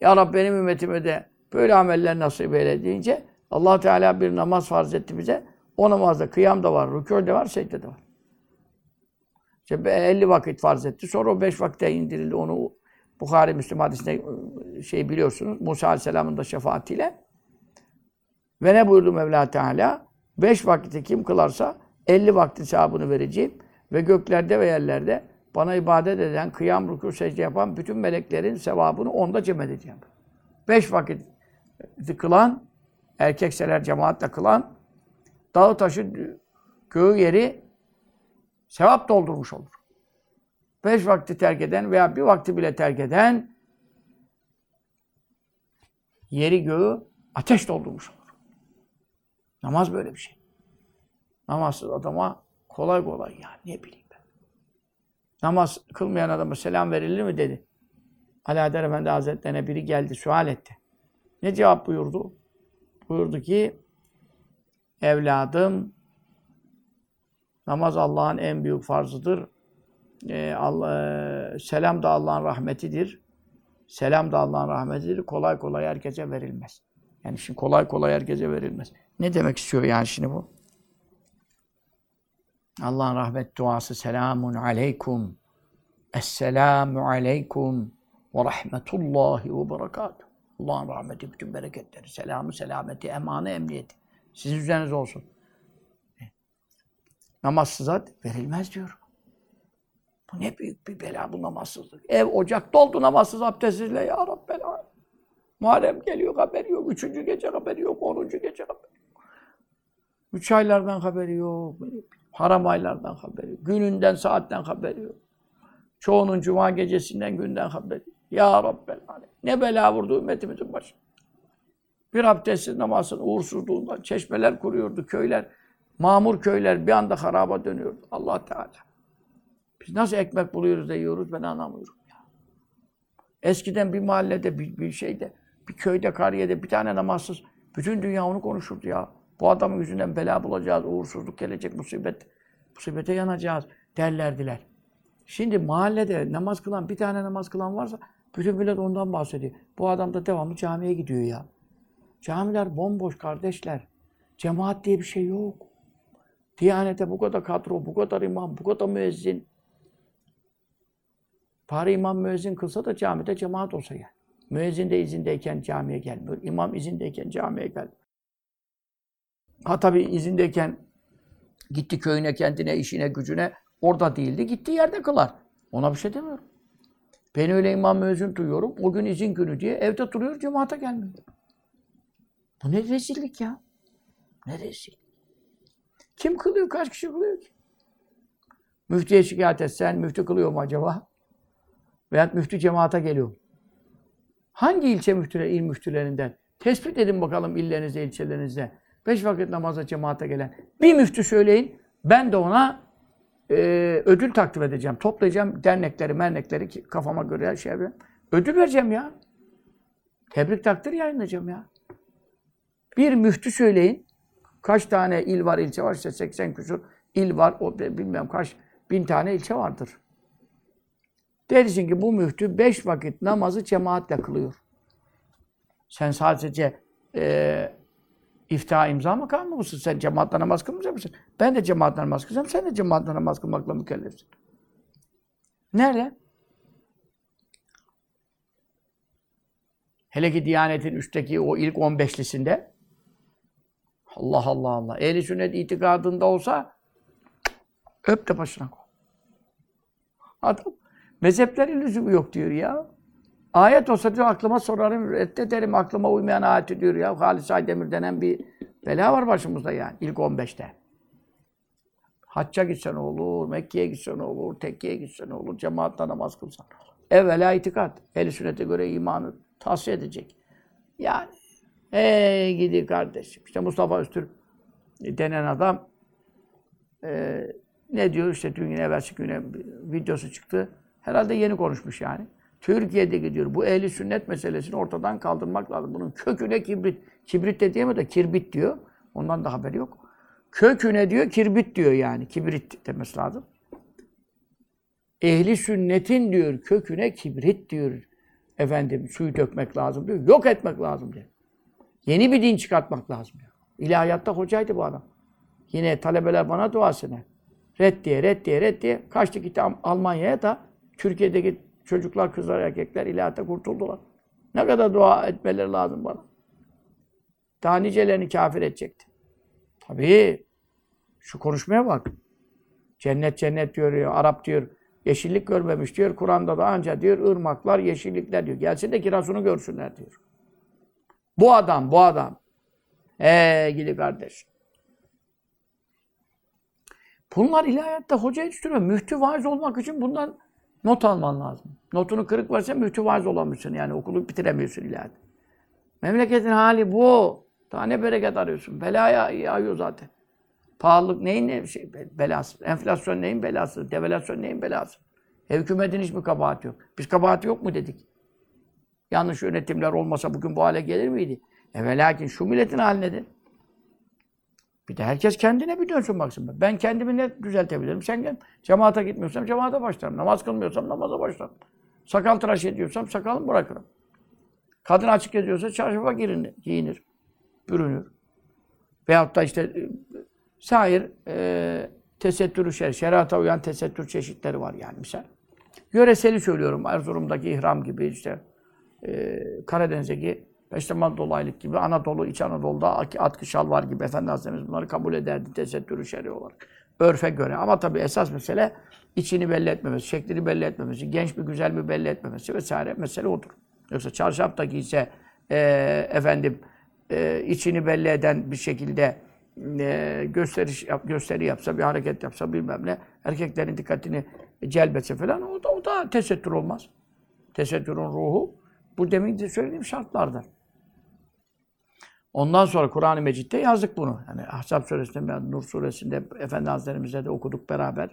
Ya Rabbi benim ümmetime de böyle ameller nasip eyle deyince allah Teala bir namaz farz etti bize. O namazda kıyam da var, rükû de var, secde de var. İşte 50 vakit farz etti. Sonra o 5 vakite indirildi. Onu Bukhari Müslüm hadisinde şey biliyorsunuz. Musa Aleyhisselam'ın da şefaatiyle. Ve ne buyurdu Mevla Teala? 5 vakiti kim kılarsa 50 vakti sevabını vereceğim. Ve göklerde ve yerlerde bana ibadet eden, kıyam, rükû, secde yapan bütün meleklerin sevabını onda cem edeceğim. 5 vakit kılan, erkekseler cemaatle kılan, dağı taşı, göğü yeri sevap doldurmuş olur. Beş vakti terk eden veya bir vakti bile terk eden yeri göğü ateş doldurmuş olur. Namaz böyle bir şey. Namazsız adama kolay kolay ya ne bileyim ben. Namaz kılmayan adama selam verilir mi dedi. Adar Efendi Hazretlerine biri geldi, sual etti. Ne cevap buyurdu? Buyurdu ki, evladım, namaz Allah'ın en büyük farzıdır. Ee, Allah, selam da Allah'ın rahmetidir. Selam da Allah'ın rahmetidir. Kolay kolay herkese verilmez. Yani şimdi kolay kolay herkese verilmez. Ne demek istiyor yani şimdi bu? Allah'ın rahmet duası selamun aleykum. Esselamu aleykum ve rahmetullahi ve berekatuhu. Allah'ın rahmeti, bütün bereketleri, selamı, selameti, emanı, emniyeti. Sizin üzerinize olsun. Namazsıza verilmez diyor. Bu ne büyük bir bela bu namazsızlık. Ev, ocak doldu namazsız abdestsizle ya Rabbel. Muharrem geliyor haberi yok. Üçüncü gece haberi yok. Onuncu gece haberi yok. Üç aylardan haberi yok. Haram aylardan haberi yok. Gününden, saatten haberi yok. Çoğunun cuma gecesinden, günden haberi yok. Ya Rabbel alem. Ne bela vurdu ümmetimizin başına. Bir abdestsiz namazın uğursuzluğundan çeşmeler kuruyordu köyler. Mamur köyler bir anda haraba dönüyordu. Allah Teala. Biz nasıl ekmek buluyoruz da yiyoruz ben anlamıyorum ya. Eskiden bir mahallede, bir, bir şeyde, bir köyde, kariyede bir tane namazsız bütün dünya onu konuşurdu ya. Bu adamın yüzünden bela bulacağız, uğursuzluk gelecek, musibet, musibete yanacağız derlerdiler. Şimdi mahallede namaz kılan, bir tane namaz kılan varsa bütün millet ondan bahsediyor. Bu adam da devamlı camiye gidiyor ya. Camiler bomboş kardeşler. Cemaat diye bir şey yok. Diyanete bu kadar kadro, bu kadar imam, bu kadar müezzin. Bari imam müezzin kılsa da camide cemaat olsa yani. Müezzin de izindeyken camiye gelmiyor. İmam izindeyken camiye gelmiyor. Ha tabii izindeyken gitti köyüne, kendine, işine, gücüne. Orada değildi. Gittiği yerde kılar. Ona bir şey demiyorum. Ben öyle imam müezzin duyuyorum. O gün izin günü diye evde duruyor, cemaate gelmiyor. Bu ne rezillik ya? Ne rezil. Kim kılıyor? Kaç kişi kılıyor ki? Müftüye şikayet etsen, müftü kılıyor mu acaba? Veyahut müftü cemaate geliyor? Hangi ilçe müftüleri, il müftülerinden? Tespit edin bakalım illerinizde, ilçelerinizde. Beş vakit namaza cemaate gelen. Bir müftü söyleyin. Ben de ona e, ödül takdim edeceğim. Toplayacağım dernekleri, mernekleri ki kafama göre şey yapayım. Ödül vereceğim ya. Tebrik takdir yayınlayacağım ya. Bir müftü söyleyin. Kaç tane il var, ilçe var? İşte 80 küsur il var. O bilmem kaç bin tane ilçe vardır. Dersin ki bu müftü beş vakit namazı cemaatle kılıyor. Sen sadece e, iftihar imza makamı mısın? Sen cemaatle namaz kılmayacak mısın? Ben de cemaatle namaz kılacağım. Sen de cemaatle namaz kılmakla mükellefsin. Nerede? Hele ki Diyanet'in üstteki o ilk 15'lisinde Allah Allah Allah. Ehli sünnet itikadında olsa öp de başına koy. Adam mezheplerin lüzumu yok diyor ya. Ayet olsa diyor aklıma sorarım, reddederim aklıma uymayan ayeti diyor ya. Halis Aydemir denen bir bela var başımızda yani ilk 15'te. Hacca gitsen olur, Mekke'ye gitsen olur, tekkiye gitsen olur, cemaatle namaz kılsan. Evvela itikat. Ehl-i sünnete göre imanı tavsiye edecek. Yani Ey gidi kardeşim. İşte Mustafa Öztürk denen adam e, ne diyor işte dün yine evvelsi güne videosu çıktı. Herhalde yeni konuşmuş yani. Türkiye'de gidiyor. Bu ehli sünnet meselesini ortadan kaldırmak lazım. Bunun köküne kibrit. Kibrit de diyemiyor da kirbit diyor. Ondan da haberi yok. Köküne diyor kirbit diyor yani. Kibrit demesi lazım. Ehli sünnetin diyor köküne kibrit diyor. Efendim suyu dökmek lazım diyor. Yok etmek lazım diyor. Yeni bir din çıkartmak lazım diyor. İlahiyatta hocaydı bu adam. Yine talebeler bana duasına. Red diye, red diye, red diye. Kaçtı gitti Almanya'ya da Türkiye'deki çocuklar, kızlar, erkekler ilahiyatta kurtuldular. Ne kadar dua etmeleri lazım bana. Daha nicelerini kafir edecekti. Tabii. Şu konuşmaya bak. Cennet cennet diyor, diyor, Arap diyor. Yeşillik görmemiş diyor. Kur'an'da da anca diyor ırmaklar, yeşillikler diyor. Gelsin de kirasını görsünler diyor. Bu adam, bu adam. Ee gidi kardeş. Bunlar ilahiyatta hoca yetiştiriyor. Müftü vaiz olmak için bundan not alman lazım. Notunu kırık varsa müftü vaiz olamıyorsun. Yani okulu bitiremiyorsun ilahiyat. Memleketin hali bu. Daha ne bereket arıyorsun? Belaya yağıyor zaten. Pahalılık neyin ne şey, belası? Enflasyon neyin belası? Devalüasyon neyin belası? E, hükümetin hiç mi kabahati yok? Biz kabahati yok mu dedik? Yanlış yönetimler olmasa bugün bu hale gelir miydi? E ve şu milletin hali nedir? Bir de herkes kendine bir dönsün baksın. Ben kendimi ne düzeltebilirim? Sen gel. Cemaate gitmiyorsam cemaate başlarım. Namaz kılmıyorsam namaza başlarım. Sakal tıraş ediyorsam sakalımı bırakırım. Kadın açık ediyorsa çarşafa girinir, giyinir, bürünür. Veyahut da işte e, sair e, tesettürü şer, şerata uyan tesettür çeşitleri var yani misal. Yöreseli söylüyorum. Erzurum'daki ihram gibi işte e, Karadeniz'deki Peştemal dolaylık gibi Anadolu, İç Anadolu'da atkı şalvar gibi Efendi Hazretimiz bunları kabul ederdi tesettürü şer'i olarak. Örfe göre. Ama tabii esas mesele içini belli etmemesi, şeklini belli etmemesi, genç mi güzel mi belli etmemesi vesaire mesele odur. Yoksa çarşaf da giyse e, efendim e, içini belli eden bir şekilde e, gösteriş yap, gösteri yapsa, bir hareket yapsa bilmem ne, erkeklerin dikkatini celbetse falan o da, o da tesettür olmaz. Tesettürün ruhu bu demin de söylediğim şartlardır. Ondan sonra Kur'an-ı Mecid'de yazdık bunu. Yani Ahzab suresinde, Nur suresinde Efendi Hazretlerimizle de okuduk beraber.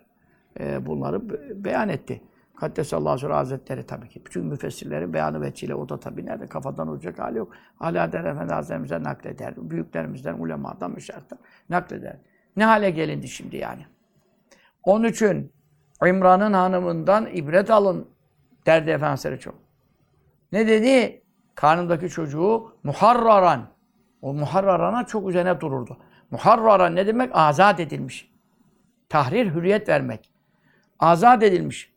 E, bunları be beyan etti. Kaddesallahu Sura Hazretleri tabii ki. Bütün müfessirlerin beyanı veçile o da tabii nerede kafadan olacak hali yok. Alaeddin Efendi Hazretlerimize nakleder. Büyüklerimizden, ulemadan, müşahittan nakleder. Ne hale gelindi şimdi yani? Onun için İmran'ın hanımından ibret alın derdi Efendimiz çok. Ne dedi? Karnındaki çocuğu muharraran. O muharrarana çok üzerine dururdu. Muharraran ne demek? Azat edilmiş. Tahrir, hürriyet vermek. Azat edilmiş.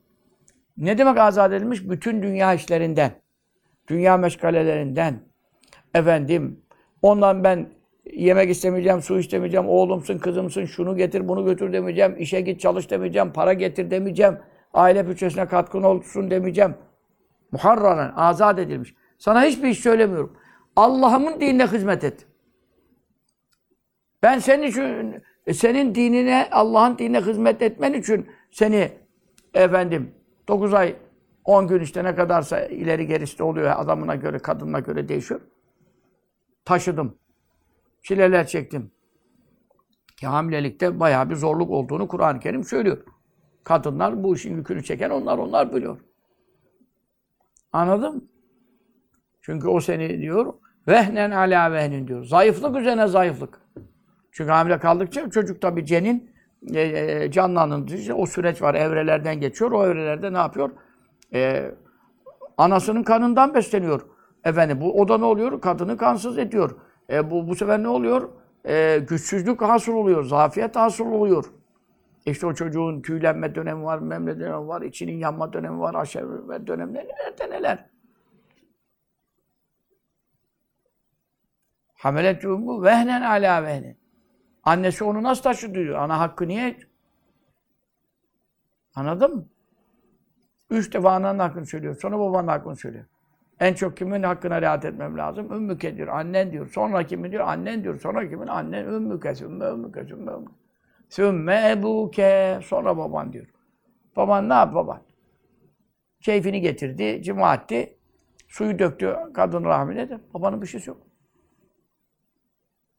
Ne demek azat edilmiş? Bütün dünya işlerinden, dünya meşgalelerinden, efendim, ondan ben yemek istemeyeceğim, su istemeyeceğim, oğlumsun, kızımsın, şunu getir, bunu götür demeyeceğim, işe git çalış demeyeceğim, para getir demeyeceğim, aile bütçesine katkın olsun demeyeceğim. Muharraran, azat edilmiş. Sana hiçbir iş söylemiyorum. Allah'ımın dinine hizmet et. Ben senin için, senin dinine, Allah'ın dinine hizmet etmen için seni efendim 9 ay 10 gün işte ne kadarsa ileri gerisi oluyor adamına göre, kadınına göre değişiyor. Taşıdım. Çileler çektim. Ki hamilelikte bayağı bir zorluk olduğunu Kur'an-ı Kerim söylüyor. Kadınlar bu işin yükünü çeken onlar onlar biliyor. Anladın mı? Çünkü o seni diyor vehnen ala vehnin diyor. Zayıflık üzerine zayıflık. Çünkü hamile kaldıkça çocuk tabii cenin e, e, canlanınca o süreç var. Evrelerden geçiyor. O evrelerde ne yapıyor? E, anasının kanından besleniyor. Efendim bu o da ne oluyor? Kadını kansız ediyor. E, bu bu sefer ne oluyor? E, güçsüzlük hasıl oluyor. Zafiyet hasıl oluyor. İşte o çocuğun tüylenme dönemi var, memle dönemi var, içinin yanma dönemi var, aşerme dönemleri neler neler. Hamelet bu vehnen ala vehnen. Annesi onu nasıl taşıdı diyor. Ana hakkı niye? Anladın mı? Üç defa ananın hakkını söylüyor. Sonra babanın hakkını söylüyor. En çok kimin hakkına riayet etmem lazım? Ümmüke diyor. Annen diyor. Sonra kimin diyor? Annen diyor. Sonra kimin? Annen. Ümmüke, sümme, ümmüke, sümme, ümmüke. Sümme ebuke. Sonra baban diyor. Baban ne yap baban? Keyfini getirdi, cima etti. Suyu döktü kadın rahmine de. Babanın bir şeysi yok.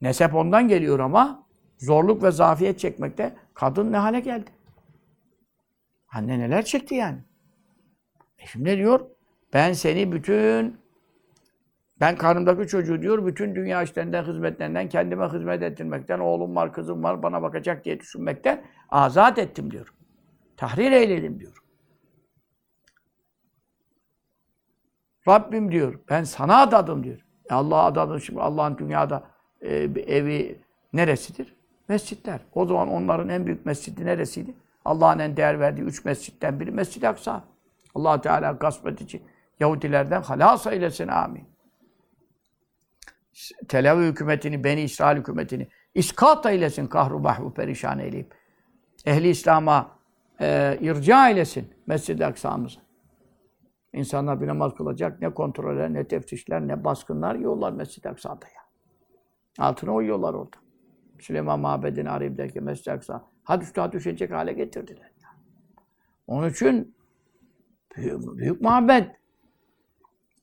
Nesep ondan geliyor ama zorluk ve zafiyet çekmekte kadın ne hale geldi? Anne neler çekti yani? E şimdi ne diyor? Ben seni bütün ben karnımdaki çocuğu diyor bütün dünya işlerinden, hizmetlerinden, kendime hizmet ettirmekten, oğlum var, kızım var, bana bakacak diye düşünmekten azat ettim diyor. Tahrir eyledim diyor. Rabbim diyor, ben sana adadım diyor. E Allah'a adadım şimdi Allah'ın dünyada e, evi neresidir? Mescitler. O zaman onların en büyük mescidi neresiydi? Allah'ın en değer verdiği üç mescitten biri Mescid-i Aksa. allah Teala gasp edici Yahudilerden halas eylesin amin. Tel Aviv hükümetini, Beni İsrail hükümetini iskat eylesin, kahru bahru perişan eyleyip. Ehli İslam'a e, irca eylesin Mescid-i Aksa'mıza. İnsanlar bir namaz kılacak, ne kontroller, ne teftişler, ne baskınlar yiyorlar Mescid-i Aksa'da ya. Altına uyuyorlar orada. Süleyman Mabedi'ni arayıp derken Mescid-i Aksa had üstüne düşecek hale getirdiler. Onun için büyük, büyük mabed.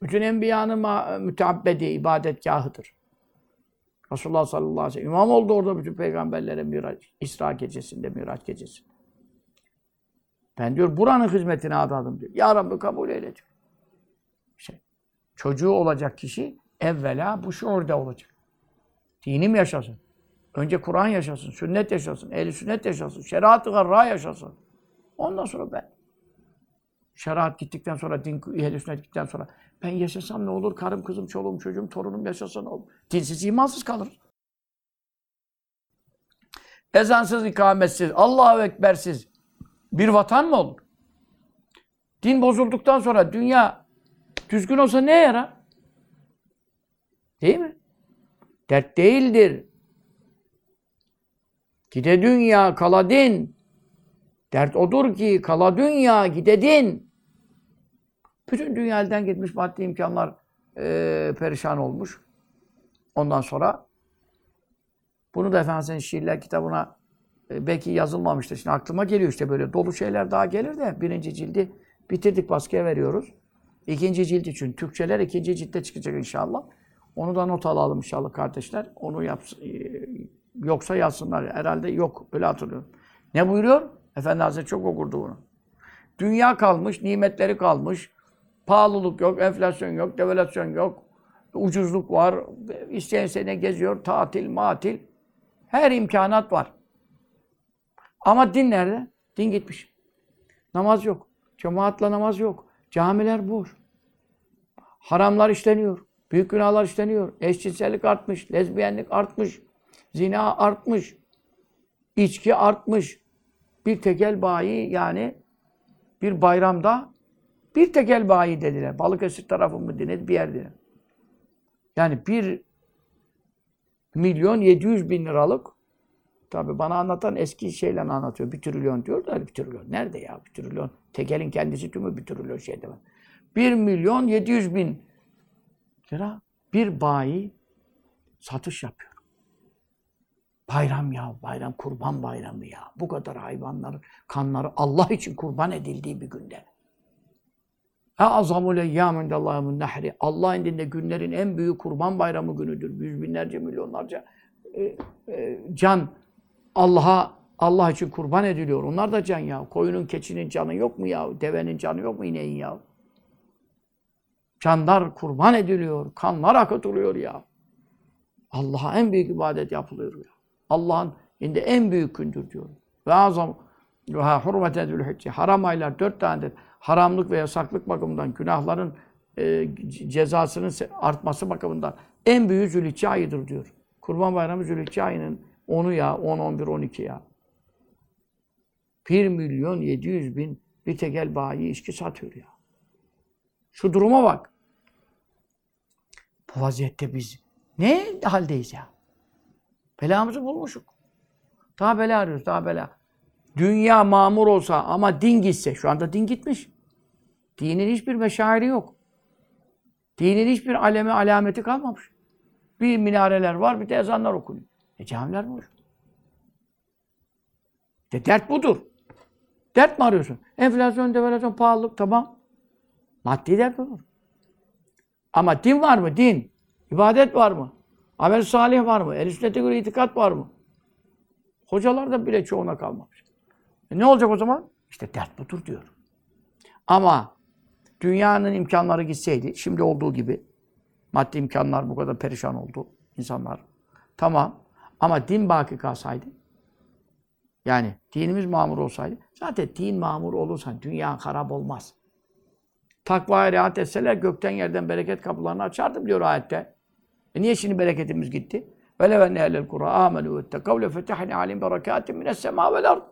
Bütün enbiyanın müteabbedi, ibadetgahıdır. Resulullah sallallahu aleyhi ve sellem imam oldu orada bütün peygamberlere Miraç, İsra gecesinde, Miraç gecesinde. Ben diyor buranın hizmetine adadım diyor. Ya Rabbi kabul eyle diyor. Şey, çocuğu olacak kişi evvela bu şuurda olacak. Dinim yaşasın. Önce Kur'an yaşasın, sünnet yaşasın, ehli sünnet yaşasın, şeriat-ı garra yaşasın. Ondan sonra ben. Şeriat gittikten sonra, din, ehli sünnet gittikten sonra ben yaşasam ne olur? Karım, kızım, çoluğum, çocuğum, torunum yaşasa ne olur? Dinsiz, imansız kalır. Ezansız, ikametsiz, Allahu Ekbersiz bir vatan mı olur? Din bozulduktan sonra dünya düzgün olsa ne yarar? Değil mi? Dert değildir. Gide dünya kala din. Dert odur ki kala dünya gide din. Bütün dünya gitmiş maddi imkanlar e, perişan olmuş. Ondan sonra bunu da Efendimiz'in şiirler kitabına e, belki yazılmamıştır. Şimdi aklıma geliyor işte böyle dolu şeyler daha gelir de birinci cildi bitirdik baskıya veriyoruz. İkinci cilt için Türkçeler ikinci ciltte çıkacak inşallah. Onu da not alalım inşallah kardeşler. Onu yapsın, yoksa yazsınlar. Herhalde yok. Öyle hatırlıyorum. Ne buyuruyor? Efendi Hazretleri çok okurdu bunu. Dünya kalmış, nimetleri kalmış. Pahalılık yok, enflasyon yok, devalüasyon yok. Ucuzluk var. İsteyen sene geziyor. Tatil, matil. Her imkanat var. Ama din nerede? Din gitmiş. Namaz yok. Cemaatla namaz yok. Camiler boş. Haramlar işleniyor. Büyük günahlar işleniyor. Eşcinsellik artmış, lezbiyenlik artmış, zina artmış, içki artmış. Bir tekel bayi yani bir bayramda Bir tekel bayi dediler. Balıkesir tarafı mı denir bir yer denir. Yani bir milyon yedi yüz bin liralık tabi bana anlatan eski şeyle anlatıyor. Bir trilyon diyor da bir trilyon. Nerede ya bir trilyon? Tekelin kendisi tümü bir trilyon şey demem. Bir milyon yedi yüz bin lira bir bayi satış yapıyor. Bayram ya, bayram kurban bayramı ya. Bu kadar hayvanların kanları Allah için kurban edildiği bir günde. Azamul eyyâmünde Allah'ın nehri. Allah indinde günlerin en büyük kurban bayramı günüdür. Yüz binlerce, milyonlarca e, e, can Allah'a Allah için kurban ediliyor. Onlar da can ya. Koyunun, keçinin canı yok mu ya? Devenin canı yok mu ineğin ya? Canlar kurban ediliyor. Kanlar akıtılıyor ya. Allah'a en büyük ibadet yapılıyor ya. Allah'ın indi en büyük gündür diyor. Ve azam ve hurmeten zülhicce. Haram aylar dört tanedir. Haramlık ve yasaklık bakımından günahların e, cezasının artması bakımından en büyük zülhicce ayıdır diyor. Kurban Bayramı zülhicce ayının 10'u ya, 10, 11, 12 ya. 1 milyon 700 bin bir tekel bayi içki satıyor ya. Şu duruma bak. Bu vaziyette biz ne haldeyiz ya? Belamızı bulmuşuk. Daha bela arıyoruz, daha bela. Dünya mamur olsa ama din gitse, şu anda din gitmiş. Dinin hiçbir meşairi yok. Dinin hiçbir alemi alameti kalmamış. Bir minareler var, bir de ezanlar okunuyor. E camiler boş. İşte dert budur. Dert mi arıyorsun? Enflasyon, devalüasyon, pahalılık tamam. Maddi dert olur. Ama din var mı? Din. İbadet var mı? Amel salih var mı? El sünnete göre itikat var mı? Hocalar bile çoğuna kalmamış. E ne olacak o zaman? İşte dert budur diyor. Ama dünyanın imkanları gitseydi, şimdi olduğu gibi, maddi imkanlar bu kadar perişan oldu insanlar. Tamam. Ama din baki kalsaydı, yani dinimiz mamur olsaydı, zaten din mamur olursa dünya harap olmaz takvaya riayet etseler gökten yerden bereket kapılarını açardım diyor ayette. E niye şimdi bereketimiz gitti? Velev enne ehlel kura amenu vettekavle lefetehne alim berekatim mines sema vel ard.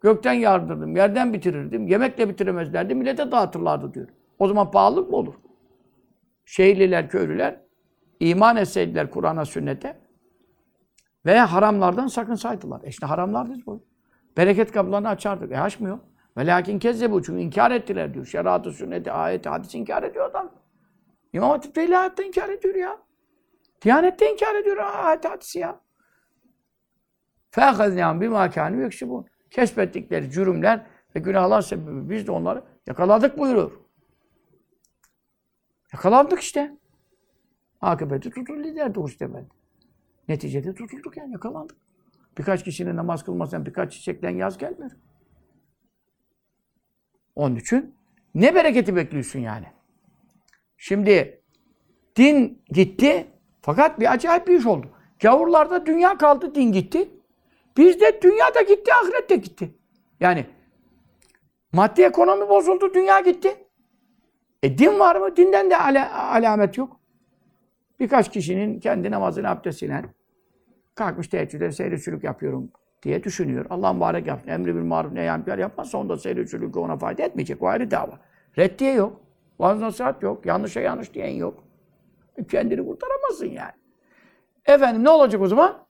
Gökten yardırdım, yerden bitirirdim, yemekle bitiremezlerdi, millete dağıtırlardı diyor. O zaman pahalılık mı olur? Şehirliler, köylüler iman etseydiler Kur'an'a, sünnete ve haramlardan sakınsaydılar. E işte haramlardır bu. Bereket kapılarını açardık. E açmıyor. Ve lakin bu çünkü inkar ettiler diyor. Şeriatı, sünneti, ayeti, hadis inkar ediyor adam. İmam Hatip de ilahiyatta inkar ediyor ya. Diyanette inkar ediyor ayet hadisi ya. فَاَخَذْنَاهُمْ بِمَا كَانُوا يَكْسِبُونَ Keşfettikleri cürümler ve günahlar sebebi biz de onları yakaladık buyuruyor. Yakalandık işte. Akıbeti tutuldu lider doğrusu demedi. Neticede tutulduk yani yakalandık. Birkaç kişinin namaz kılmasından birkaç çiçekten yaz gelmiyor. Onun için ne bereketi bekliyorsun yani? Şimdi din gitti fakat bir acayip bir iş oldu. Gavurlarda dünya kaldı, din gitti. Bizde dünya da gitti, ahiret de gitti. Yani maddi ekonomi bozuldu, dünya gitti. E din var mı? Dinden de ala alamet yok. Birkaç kişinin kendi namazını abdestiyle kalkmış teheccüde seyri yapıyorum diye düşünüyor. Allah mübarek yapsın. Emri bir maruf ne yampiyar yapmazsa onda seyri ona fayda etmeyecek. O ayrı dava. Reddiye yok. Vaaz nasihat yok. Yanlışa yanlış diyen yok. Kendini kurtaramazsın yani. Efendim ne olacak o zaman?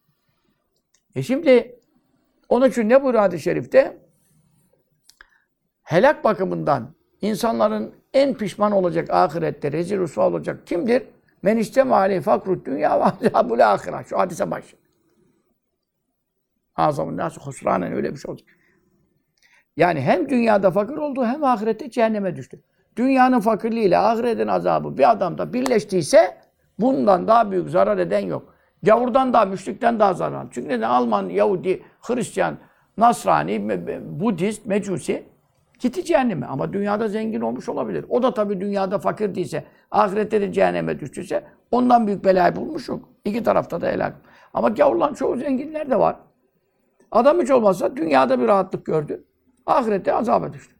E şimdi onun için ne buyuruyor hadis-i şerifte? Helak bakımından insanların en pişman olacak ahirette rezil rüsva olacak kimdir? Men isteme aleyh fakrut dünya ve azabul ahira. Şu hadise baş. Azamın nasıl husranen öyle bir şey olacak. Yani hem dünyada fakir oldu hem ahirette cehenneme düştü. Dünyanın fakirliğiyle ahiretin azabı bir adamda birleştiyse bundan daha büyük zarar eden yok. Gavurdan daha, müşrikten daha zarar. Çünkü neden? Alman, Yahudi, Hristiyan, Nasrani, Budist, Mecusi gitti cehenneme. Ama dünyada zengin olmuş olabilir. O da tabii dünyada fakir değilse, ahirette de cehenneme düştüyse ondan büyük belayı bulmuş yok. İki tarafta da helak. Ama gavurların çoğu zenginler de var. Adam hiç olmazsa dünyada bir rahatlık gördü. Ahirette azaba düştü.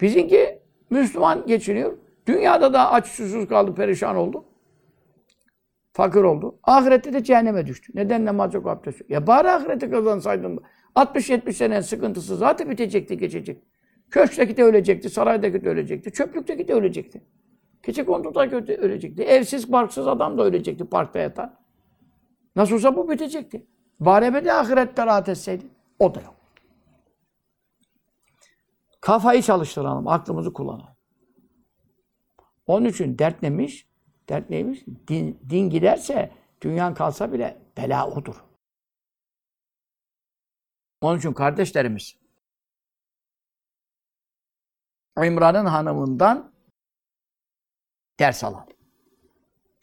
Bizimki Müslüman geçiniyor. Dünyada da aç susuz kaldı, perişan oldu. Fakir oldu. Ahirette de cehenneme düştü. Neden namaz yok, abdest yok? Ya bari ahireti kazansaydın. 60-70 sene sıkıntısı zaten bitecekti, geçecek. Köşkteki de ölecekti, saraydaki de ölecekti, çöplükteki de ölecekti. Keçi konduda de ölecekti. Evsiz, barksız adam da ölecekti parkta yatan. Nasıl olsa bu bitecekti. Bari de ahirette rahat etseydi. O da yok. Kafayı çalıştıralım, aklımızı kullanalım. Onun için dert neymiş? Dert neymiş? Din, din giderse, dünyan kalsa bile bela odur. Onun için kardeşlerimiz, İmran'ın hanımından ders alalım.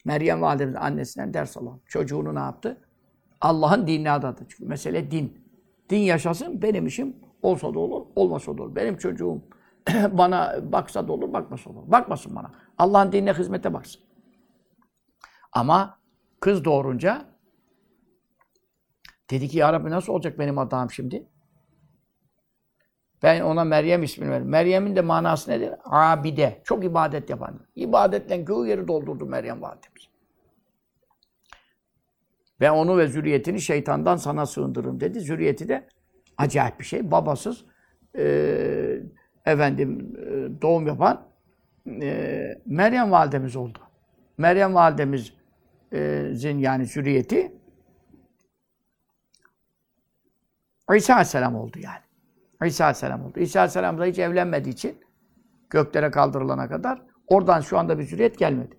Meryem validemiz annesinden ders alalım. Çocuğunu ne yaptı? Allah'ın dinine adadı. Çünkü mesele din. Din yaşasın, benim işim olsa da olur, olmasa da olur. Benim çocuğum bana baksa da olur, bakmasa da olur. Bakmasın bana. Allah'ın dinine hizmete baksın. Ama kız doğurunca dedi ki ya Rabbi nasıl olacak benim adağım şimdi? Ben ona Meryem ismini verdim. Meryem'in de manası nedir? Abide. Çok ibadet yapan. İbadetle göğü yeri doldurdu Meryem validemiz. Ben onu ve zürriyetini şeytandan sana sığındırırım dedi. Zürriyeti de acayip bir şey. Babasız e, efendim e, doğum yapan e, Meryem validemiz oldu. Meryem validemizin yani zürriyeti İsa Aleyhisselam oldu yani. İsa Aleyhisselam oldu. İsa Aleyhisselam da hiç evlenmediği için göklere kaldırılana kadar oradan şu anda bir zürriyet gelmedi.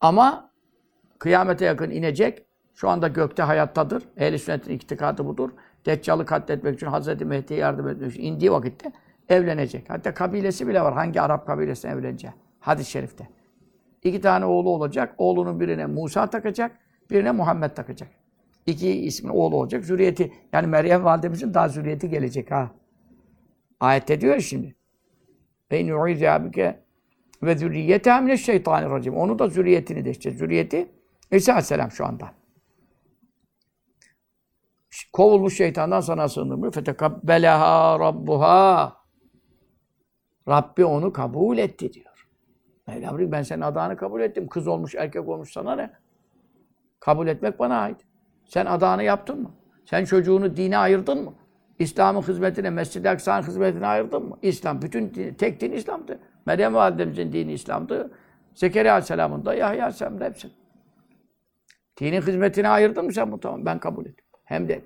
Ama kıyamete yakın inecek. Şu anda gökte hayattadır. Ehl-i sünnetin itikadı budur. Deccal'ı katletmek için Hazreti Mehdi'ye yardım etmek için indiği vakitte evlenecek. Hatta kabilesi bile var. Hangi Arap kabilesine evlenecek? Hadis-i şerifte. İki tane oğlu olacak. Oğlunun birine Musa takacak, birine Muhammed takacak. İki ismin oğlu olacak. Zürriyeti, yani Meryem validemizin daha zürriyeti gelecek ha. Ayette diyor şimdi. Ve abike ve zürriyete mineşşeytanirracim. Onu da zürriyetini de işte. Zürriyeti İsa Aleyhisselam şu anda. Kovulmuş şeytandan sana sığınırım. Fetekabbelaha rabbuha. Rabbi onu kabul etti diyor. Mevlam ben senin adağını kabul ettim. Kız olmuş, erkek olmuş sana ne? Kabul etmek bana ait. Sen adağını yaptın mı? Sen çocuğunu dine ayırdın mı? İslam'ın hizmetine, Mescid-i Aksa'nın hizmetine ayırdın mı? İslam, bütün din, tek din İslam'dı. Meryem Validemizin dini İslam'dı. Zekeriya Aleyhisselam'ın da, Yahya Aleyhisselam'ın da hepsi. Dinin hizmetine ayırdın mı sen bu? Tamam, ben kabul ettim. Hem de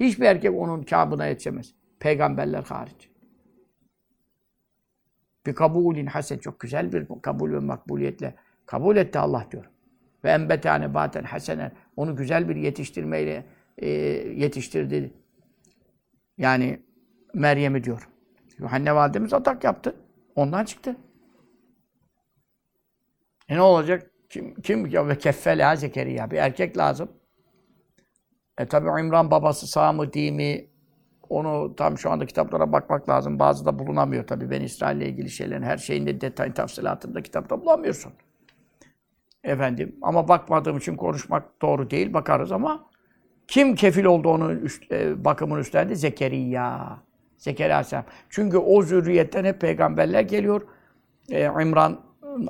hiçbir erkek onun kabına yetişemez. Peygamberler hariç. Bir kabulin hasen, çok güzel bir kabul ve makbuliyetle kabul etti Allah diyor. Ve embetane baten hasenen, onu güzel bir yetiştirmeyle e, yetiştirdi. Yani Meryem'i diyor. Yuhanne validemiz atak yaptı. Ondan çıktı. E ne olacak? Kim, kim ya ve keffela Zekeriya. Bir erkek lazım. E tabi İmran babası sağ mı değil mi? Onu tam şu anda kitaplara bakmak lazım. Bazı da bulunamıyor tabi. Ben İsrail ile ilgili şeylerin her şeyinde detay tafsilatında kitapta bulamıyorsun. Efendim ama bakmadığım için konuşmak doğru değil. Bakarız ama kim kefil oldu onun üst, e, bakımını üstlendi? Zekeriya. Zekeriya Aleyhisselam. Çünkü o zürriyetten hep peygamberler geliyor. E, İmran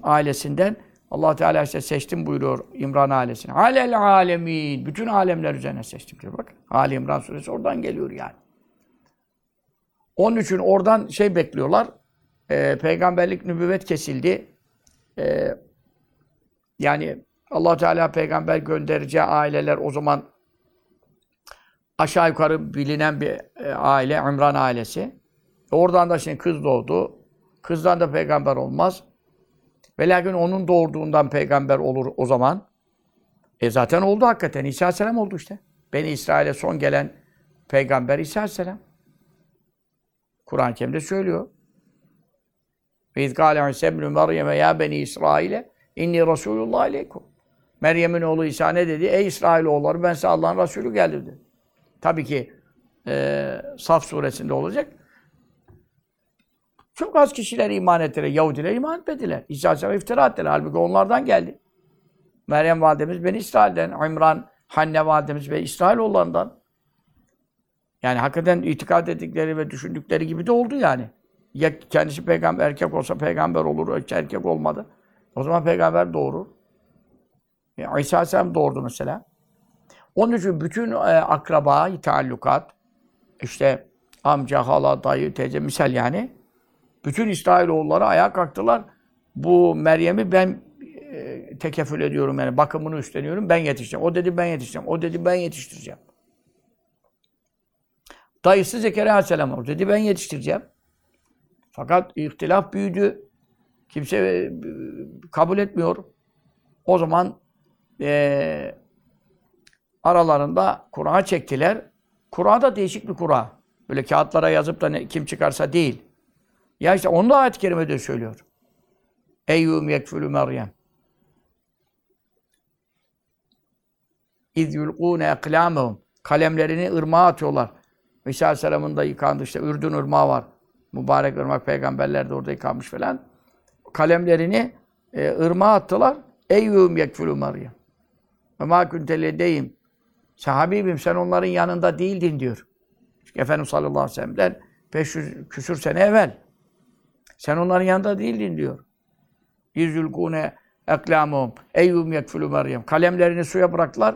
ailesinden. Allah Teala işte seçtim buyuruyor İmran ailesine. Alel alemin. Bütün alemler üzerine seçtim diyor. Bak. Ali İmran suresi oradan geliyor yani. Onun için oradan şey bekliyorlar. E, peygamberlik nübüvvet kesildi. E, yani allah Teala peygamber göndereceği aileler o zaman aşağı yukarı bilinen bir e, aile, İmran ailesi. Oradan da şimdi kız doğdu. Kızdan da peygamber olmaz. Ve lakin onun doğurduğundan peygamber olur o zaman. E zaten oldu hakikaten. İsa Aleyhisselam oldu işte. Beni İsrail'e son gelen peygamber İsa Aleyhisselam. Kur'an-ı Kerim'de söylüyor. Ve izgâle İsâ ibn Meryem'e ya beni İsrail'e inni Resulullah aleykum. Meryem'in oğlu İsa ne dedi? Ey İsrailoğulları ben size Allah'ın Resulü geldi dedi. Tabii ki e, Saf suresinde olacak. Çok az kişiler iman ettiler. Yahudiler iman etmediler. İsa Aleyhisselam iftira ettiler. Halbuki onlardan geldi. Meryem validemiz ben İsrail'den, İmran, Hanne validemiz ve İsrailoğullarından. Yani hakikaten itikad ettikleri ve düşündükleri gibi de oldu yani. Ya kendisi peygamber erkek olsa peygamber olur, erkek olmadı. O zaman peygamber doğurur. Yani İsa Aleyhisselam doğurdu mesela. Onun için bütün e, akraba, taallukat, işte amca, hala, dayı, teyze misal yani. Bütün İsrailoğulları ayağa kalktılar. Bu Meryem'i ben e, tekefül ediyorum yani bakımını üstleniyorum. Ben yetiştireceğim. O dedi ben yetiştireceğim. O dedi ben yetiştireceğim. Dayısı Zekeriya Aleyhisselam o dedi ben yetiştireceğim. Fakat ihtilaf büyüdü. Kimse e, kabul etmiyor. O zaman e, aralarında kura çektiler. Kura da değişik bir kura. Böyle kağıtlara yazıp da ne, kim çıkarsa değil. Ya işte onu da ayet-i kerimede söylüyor. Eyyum yekfülü Meryem. İz yulqûne eklâmehum. Kalemlerini ırmağa atıyorlar. İsa Aleyhisselam'ın da yıkandı işte Ürdün ırmağı var. Mübarek ırmak peygamberler de orada yıkanmış falan. Kalemlerini e, ırmağa attılar. Eyyum yekfülü Meryem. Ve mâ kunteledeyim. Sen sen onların yanında değildin diyor. Çünkü Efendimiz sallallahu aleyhi ve sellem'den 500 küsür sene evvel. Sen onların yanında değildin diyor. İzülkûne eklâmuhum eyyum yekfülü Meryem. Kalemlerini suya bıraktılar.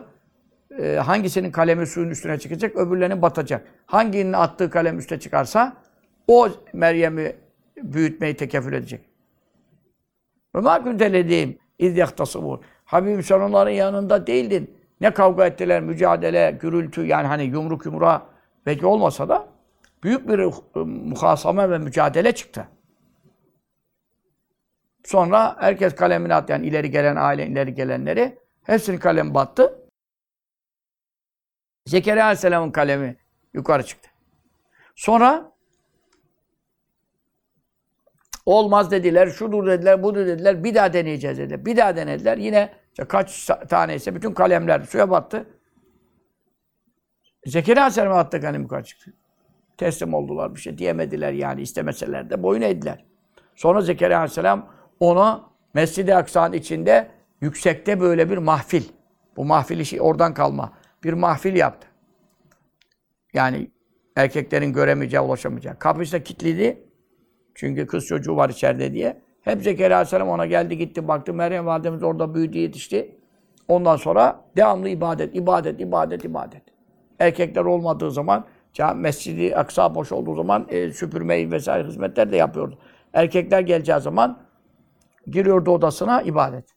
Ee, hangisinin kalemi suyun üstüne çıkacak, öbürlerinin batacak. Hanginin attığı kalem üste çıkarsa o Meryem'i büyütmeyi tekeffül edecek. Ve mâ kuntelediğim iz yahtasımûn. Habibim sen onların yanında değildin. Ne kavga ettiler, mücadele, gürültü yani hani yumruk yumruğa belki olmasa da büyük bir e, muhasama ve mücadele çıktı. Sonra herkes kalemini attı. Yani ileri gelen aile, ileri gelenleri. Hepsinin kalemi battı. Zekeriya Aleyhisselam'ın kalemi yukarı çıktı. Sonra olmaz dediler, şudur dediler, budur dediler, bir daha deneyeceğiz dediler. Bir daha denediler. Yine işte kaç tane ise bütün kalemler suya battı. Zekeriya Aleyhisselam'a attı kalem yukarı çıktı. Teslim oldular bir şey diyemediler yani istemeseler de boyun eğdiler. Sonra Zekeriya Aleyhisselam ona Mescid-i Aksa'nın içinde yüksekte böyle bir mahfil. Bu mahfil işi oradan kalma. Bir mahfil yaptı. Yani erkeklerin göremeyeceği, ulaşamayacağı. Kapısı da kilitliydi. Çünkü kız çocuğu var içeride diye. Hep Zekeriya Aleyhisselam ona geldi gitti baktı. Meryem Validemiz orada büyüdü yetişti. Ondan sonra devamlı ibadet, ibadet, ibadet, ibadet. Erkekler olmadığı zaman, Mescid-i Aksa boş olduğu zaman e, süpürmeyi vesaire hizmetler de yapıyordu. Erkekler geleceği zaman giriyordu odasına ibadet.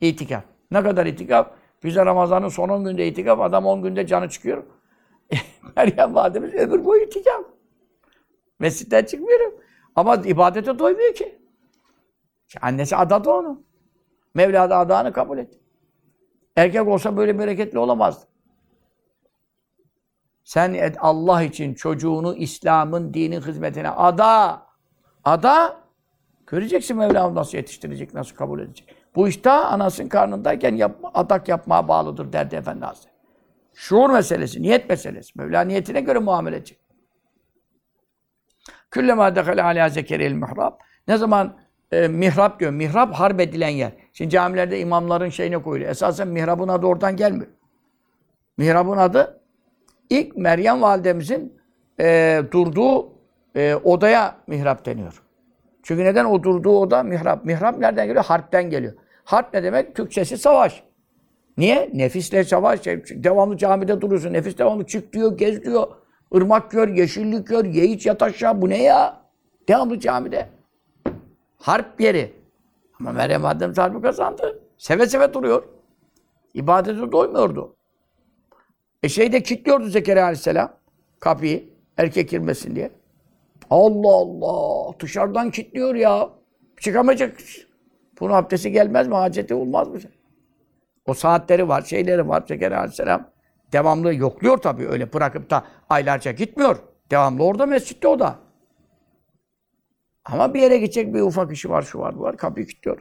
İtikaf. Ne kadar itikaf? Bize Ramazan'ın son 10 günde itikaf, adam 10 günde canı çıkıyor. Meryem Validemiz ömür boyu itikaf. Mescitten çıkmıyorum. Ama ibadete doymuyor ki. Annesi adadı onu. Mevla da adağını kabul etti. Erkek olsa böyle bereketli olamazdı. Sen Allah için çocuğunu İslam'ın, dinin hizmetine ada. Ada. Göreceksin Mevlam nasıl yetiştirecek, nasıl kabul edecek. Bu işte anasının karnındayken yapma, adak yapmaya bağlıdır derdi Efendi Hazretleri. Şuur meselesi, niyet meselesi. Mevla niyetine göre muamele edecek. Küllema dekale alâ zekeriyel mihrab. Ne zaman e, mihrap diyor. Mihrap harp edilen yer. Şimdi camilerde imamların şeyine koyuluyor. Esasen mihrabın adı oradan gelmiyor. Mihrabın adı ilk Meryem validemizin e, durduğu e, odaya mihrap deniyor. Çünkü neden o durduğu oda mihrap? Mihrap nereden geliyor? Harpten geliyor. Harp ne demek? Türkçesi savaş. Niye? Nefisle savaş. Devamlı camide duruyorsun. Nefis devamlı çık diyor, gez diyor. Irmak gör, yeşillik gör, ye iç yat aşağı. Bu ne ya? Devamlı camide. Harp yeri. Ama Meryem Validemiz harbi kazandı. Seve seve duruyor. İbadete doymuyordu. E şeyde kilitliyordu Zekeriya Aleyhisselam kapıyı erkek girmesin diye. Allah Allah! Dışarıdan kilitliyor ya. Çıkamayacak. Bunun abdesti gelmez mi? Haceti olmaz mı? O saatleri var, şeyleri var. Zekeriya Aleyhisselam devamlı yokluyor tabii. Öyle bırakıp da aylarca gitmiyor. Devamlı orada mescitte o da. Ama bir yere gidecek bir ufak işi var, şu var, bu var. Kapıyı kilitliyor.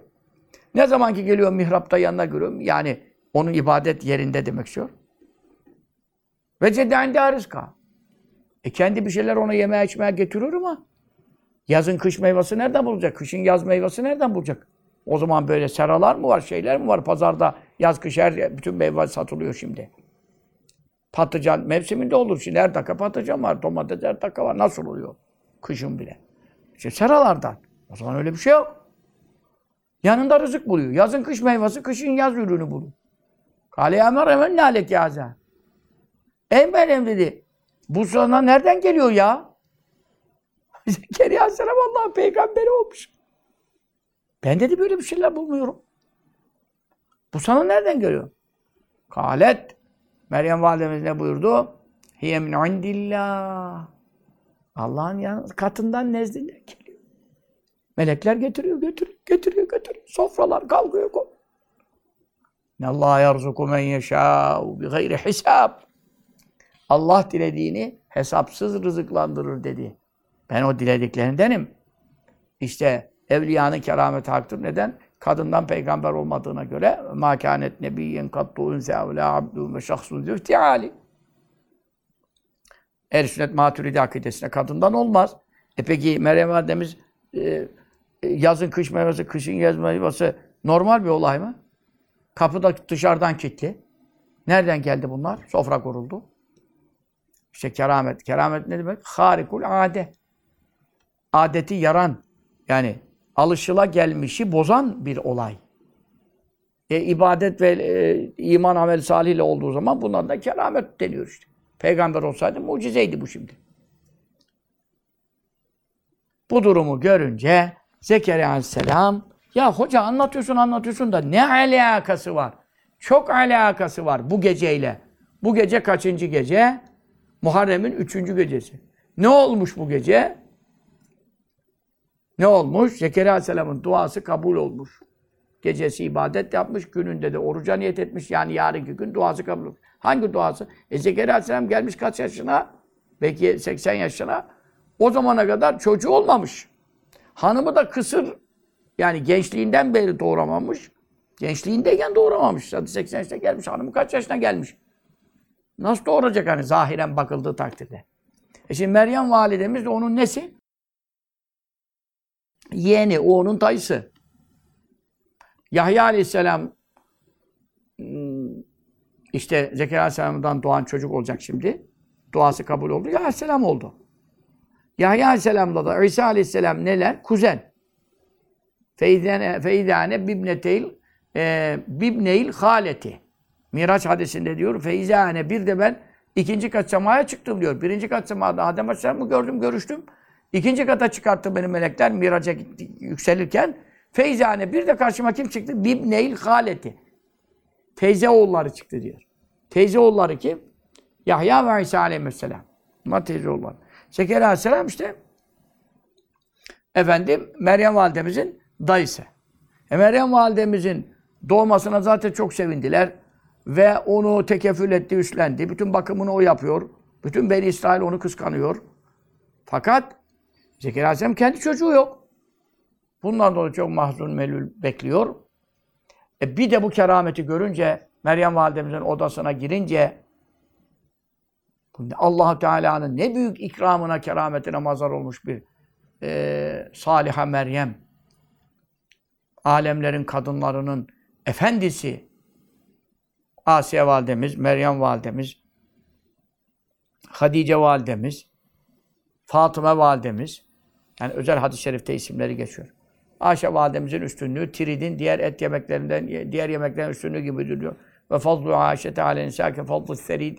Ne zaman ki geliyor mihrapta yanına görüyorum. Yani onun ibadet yerinde demek istiyor. Ve ceddâinde rızka. E kendi bir şeyler ona yemeye içmeye getiriyor ama yazın kış meyvesi nereden bulacak? Kışın yaz meyvesi nereden bulacak? O zaman böyle seralar mı var, şeyler mi var? Pazarda yaz kış her bütün meyve satılıyor şimdi. Patlıcan mevsiminde olur. Şimdi her dakika patlıcan var, domates her dakika var. Nasıl oluyor? Kışın bile. İşte seralardan. O zaman öyle bir şey yok. Yanında rızık buluyor. Yazın kış meyvesi, kışın yaz ürünü buluyor. Kale ya Meryem ne yaza. Ey Meryem dedi. Bu sana nereden geliyor ya? Zekeriya Aleyhisselam Allah'ın peygamberi olmuş. Ben dedi böyle bir şeyler bulmuyorum. Bu sana nereden geliyor? Kalet. Meryem validemiz ne buyurdu? Hiye min indillah. Allah'ın katından nezdinden geliyor. Melekler getiriyor, getiriyor, getiriyor, getiriyor. Sofralar kalkıyor. kal- Ne Allah yarzuku men yeşâ'u bi gayri hisab. Allah dilediğini hesapsız rızıklandırır dedi. Ben o dilediklerindenim. İşte evliyanın kerameti haktır. Neden? Kadından peygamber olmadığına göre makanet nebiyyen kattu unse evlâ abdûn ve şahsun zühtihâli. Er sünnet maturidi akidesine kadından olmaz. E peki Meryem Validemiz e, yazın kış meyvesi, kışın yaz meyvesi normal bir olay mı? Kapıda dışarıdan kilitli. Nereden geldi bunlar? Sofra kuruldu. İşte keramet. Keramet ne demek? Harikul ade. Adeti yaran. Yani alışıla gelmişi bozan bir olay. E, ibadet ve e, iman amel salih ile olduğu zaman bunlar da keramet deniyor işte. Peygamber olsaydı mucizeydi bu şimdi. Bu durumu görünce Zekeriya Aleyhisselam ya hoca anlatıyorsun anlatıyorsun da ne alakası var? Çok alakası var bu geceyle. Bu gece kaçıncı gece? Muharrem'in üçüncü gecesi. Ne olmuş bu gece? Ne olmuş? Zekeriya Aleyhisselam'ın duası kabul olmuş. Gecesi ibadet yapmış, gününde de oruca niyet etmiş. Yani yarınki gün duası kabul olmuş. Hangi duası? E Zekeriya Aleyhisselam gelmiş kaç yaşına? Belki 80 yaşına. O zamana kadar çocuğu olmamış. Hanımı da kısır, yani gençliğinden beri doğuramamış. Gençliğindeyken doğuramamış. Zaten 80 yaşına gelmiş. Hanımı kaç yaşına gelmiş? Nasıl doğuracak hani zahiren bakıldığı takdirde? E şimdi Meryem validemiz de onun nesi? Yeğeni, o onun dayısı. Yahya aleyhisselam hmm, işte Zekeriya aleyhisselamdan doğan çocuk olacak şimdi. Duası kabul oldu. Yahya aleyhisselam oldu. Yahya aleyhisselamla da İsa aleyhisselam neler? Kuzen. Feydane, feydane bibneteyl e, bibneyl haleti. Miraç hadisinde diyor. Feyzane bir de ben ikinci kat semaya çıktım diyor. Birinci kat semada Adem Aleyhisselam'ı gördüm, görüştüm. İkinci kata çıkarttı beni melekler gitti, yükselirken. Feyzane bir de karşıma kim çıktı? Bibneyl haleti. Teyze oğulları çıktı diyor. Teyze oğulları kim? Yahya ve İsa aleyhisselam. Bunlar teyze oğulları. Zekeriya aleyhisselam işte efendim Meryem validemizin dayısı. E Meryem validemizin doğmasına zaten çok sevindiler. Ve onu tekefül etti, üstlendi. Bütün bakımını o yapıyor. Bütün Beni İsrail onu kıskanıyor. Fakat Zekeriya Aleyhisselam kendi çocuğu yok. Bundan dolayı çok mahzun melül bekliyor. E bir de bu kerameti görünce Meryem validemizin odasına girince allah Teala'nın ne büyük ikramına, kerametine mazar olmuş bir e, Saliha Meryem. Alemlerin kadınlarının efendisi. Asiye validemiz, Meryem validemiz, Hadice validemiz, Fatıma validemiz. Yani özel hadis-i şerifte isimleri geçiyor. Ayşe validemizin üstünlüğü, tiridin diğer et yemeklerinden, diğer yemeklerin üstünlüğü gibi diyor. Ve fazlu Ayşe alen nisâke fazlu serid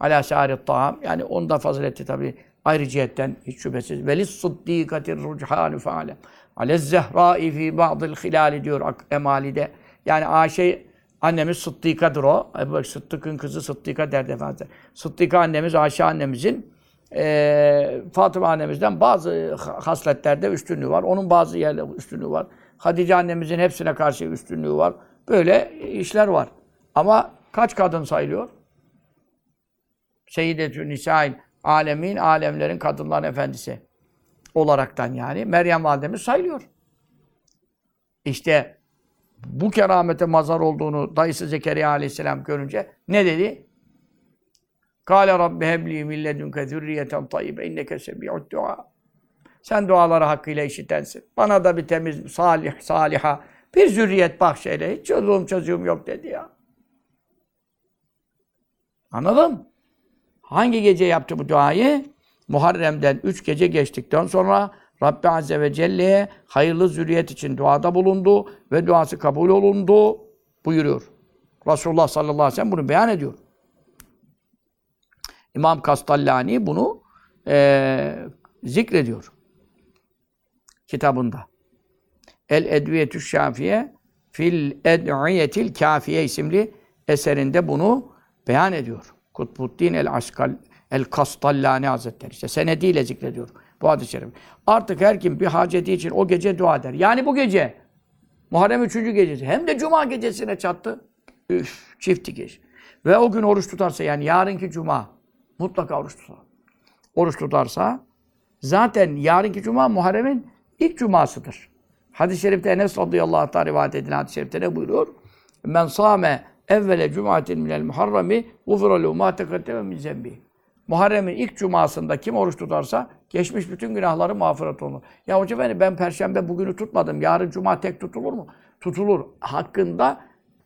ala sâri ta'am. Yani onun da fazileti tabi ayrı cihetten hiç şüphesiz. Velis suddîkatir ruchânu fe'alem. Alez zehrâi fî ba'dil hilâli diyor emalide. Yani Ayşe annemiz Sıddikadır o. Ebu Bekir Sıddık'ın kızı Sıddika derdi Efendimiz. Sıddika annemiz Ayşe annemizin e, Fatıma annemizden bazı hasletlerde üstünlüğü var. Onun bazı yerlerde üstünlüğü var. Hatice annemizin hepsine karşı üstünlüğü var. Böyle işler var. Ama kaç kadın sayılıyor? Seyyidetü Nisa'il alemin, alemlerin kadınların efendisi olaraktan yani. Meryem validemiz sayılıyor. İşte bu keramete mazar olduğunu dayısı Zekeriya aleyhisselam görünce ne dedi? Kâle Rabbi hebli min ledünke zürriyeten tayyibe inneke sebi'ud dua. Sen duaları hakkıyla işitensin. Bana da bir temiz, salih, saliha bir zürriyet bahşeyle. Hiç çocuğum çocuğum yok dedi ya. Anladın? Hangi gece yaptı bu duayı? Muharrem'den üç gece geçtikten sonra Rabbi Azze ve Celle'ye hayırlı zürriyet için duada bulundu ve duası kabul olundu buyuruyor. Resulullah sallallahu aleyhi ve sellem bunu beyan ediyor. İmam Kastallani bunu e, zikrediyor. kitabında. El Edviyetü Şafiye fil Ed'iyetil Kafiye isimli eserinde bunu beyan ediyor. Kutbuddin el Askal el Kastallani Hazretleri. İşte senediyle zikrediyor bu hadis-i şerif. Artık her kim bir haceti için o gece dua eder. Yani bu gece Muharrem 3. gecesi hem de cuma gecesine çattı. Üf, çifti gece. Ve o gün oruç tutarsa yani yarınki cuma mutlaka oruç tutar. Oruç tutarsa zaten yarınki cuma Muharrem'in ilk cumasıdır. Hadis-i şerifte Enes radıyallahu anh'ta rivayet edilen hadis-i şerifte ne buyuruyor? Men sâme evvele cumatin minel muharremi gufira lehu ma tekaddeme min zembi. Muharrem'in ilk cumasında kim oruç tutarsa geçmiş bütün günahları mağfiret olur. Ya hoca beni ben perşembe bugünü tutmadım. Yarın cuma tek tutulur mu? Tutulur. Hakkında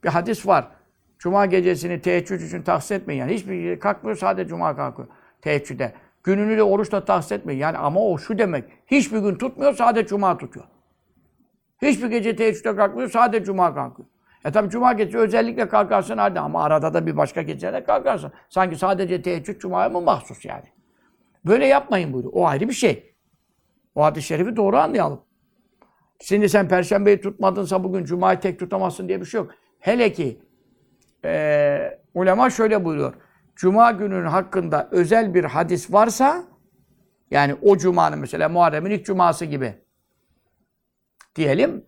bir hadis var. Cuma gecesini teheccüd için tahsis etmeyin. Yani hiçbir şey kalkmıyor sadece cuma kalkıyor teheccüde. Gününü de oruçla tahsis etmeyin. Yani ama o şu demek. Hiçbir gün tutmuyor sadece cuma tutuyor. Hiçbir gece teheccüde kalkmıyor sadece cuma kalkıyor. E tabi cuma gecesi özellikle kalkarsın hadi ama arada da bir başka gecede kalkarsın. Sanki sadece teheccüd cumaya mı mahsus yani? Böyle yapmayın buyuruyor. O ayrı bir şey. O hadis-i şerifi doğru anlayalım. Şimdi sen perşembeyi tutmadınsa bugün cumayı tek tutamazsın diye bir şey yok. Hele ki e, ulema şöyle buyuruyor. Cuma gününün hakkında özel bir hadis varsa yani o cumanın mesela Muharrem'in ilk cuması gibi diyelim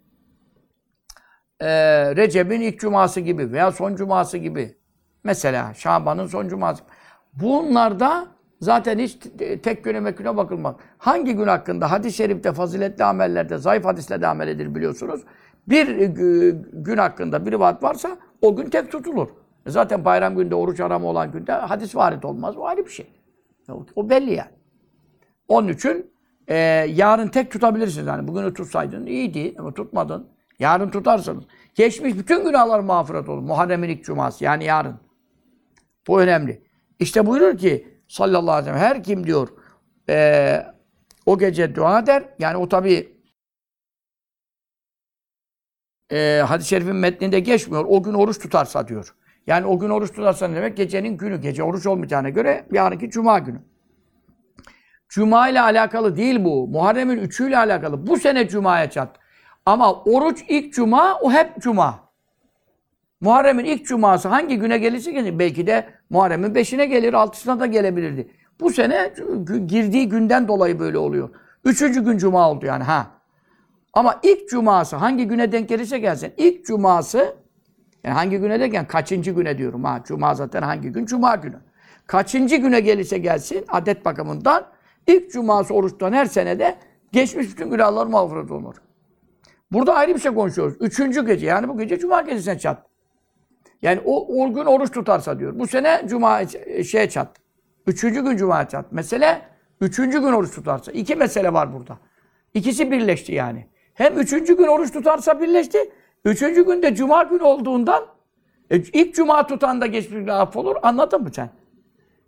e, Recep'in ilk cuması gibi veya son cuması gibi mesela Şaban'ın son cuması bunlarda zaten hiç tek güne meküne bakılmaz. Hangi gün hakkında hadis-i şerifte faziletli amellerde zayıf hadisle de amel edilir biliyorsunuz. Bir gün hakkında bir rivayet varsa o gün tek tutulur. Zaten bayram günde oruç aramı olan günde hadis varit olmaz. O ayrı bir şey. O belli yani. Onun için e, yarın tek tutabilirsiniz. Yani bugünü tutsaydın iyiydi ama tutmadın. Yarın tutarsanız. Geçmiş bütün günahlar mağfiret olur. Muharrem'in ilk cuması yani yarın. Bu önemli. İşte buyurur ki sallallahu aleyhi ve sellem her kim diyor e, o gece dua eder. Yani o tabi e, hadis-i şerifin metninde geçmiyor. O gün oruç tutarsa diyor. Yani o gün oruç tutarsa ne demek? Gecenin günü. Gece oruç olmayacağına göre yarınki cuma günü. Cuma ile alakalı değil bu. Muharrem'in üçüyle alakalı. Bu sene cumaya çat. Ama oruç ilk cuma, o hep cuma. Muharrem'in ilk cuması hangi güne gelirse gelir. Belki de Muharrem'in beşine gelir, altısına da gelebilirdi. Bu sene girdiği günden dolayı böyle oluyor. Üçüncü gün cuma oldu yani ha. Ama ilk cuması hangi güne denk gelirse gelsin. İlk cuması yani hangi güne derken kaçıncı güne diyorum ha. Cuma zaten hangi gün? Cuma günü. Kaçıncı güne gelirse gelsin adet bakımından ilk cuması oruçtan her senede geçmiş bütün günahlar mağfiret olur. Burada ayrı bir şey konuşuyoruz. Üçüncü gece yani bu gece cuma gecesine çat. Yani o, o gün oruç tutarsa diyor. Bu sene cuma şeye çat. Üçüncü gün cuma çat. Mesele üçüncü gün oruç tutarsa. İki mesele var burada. İkisi birleşti yani. Hem üçüncü gün oruç tutarsa birleşti. Üçüncü günde cuma günü olduğundan e, ilk cuma tutan da geçmiş affolur. Anladın mı sen?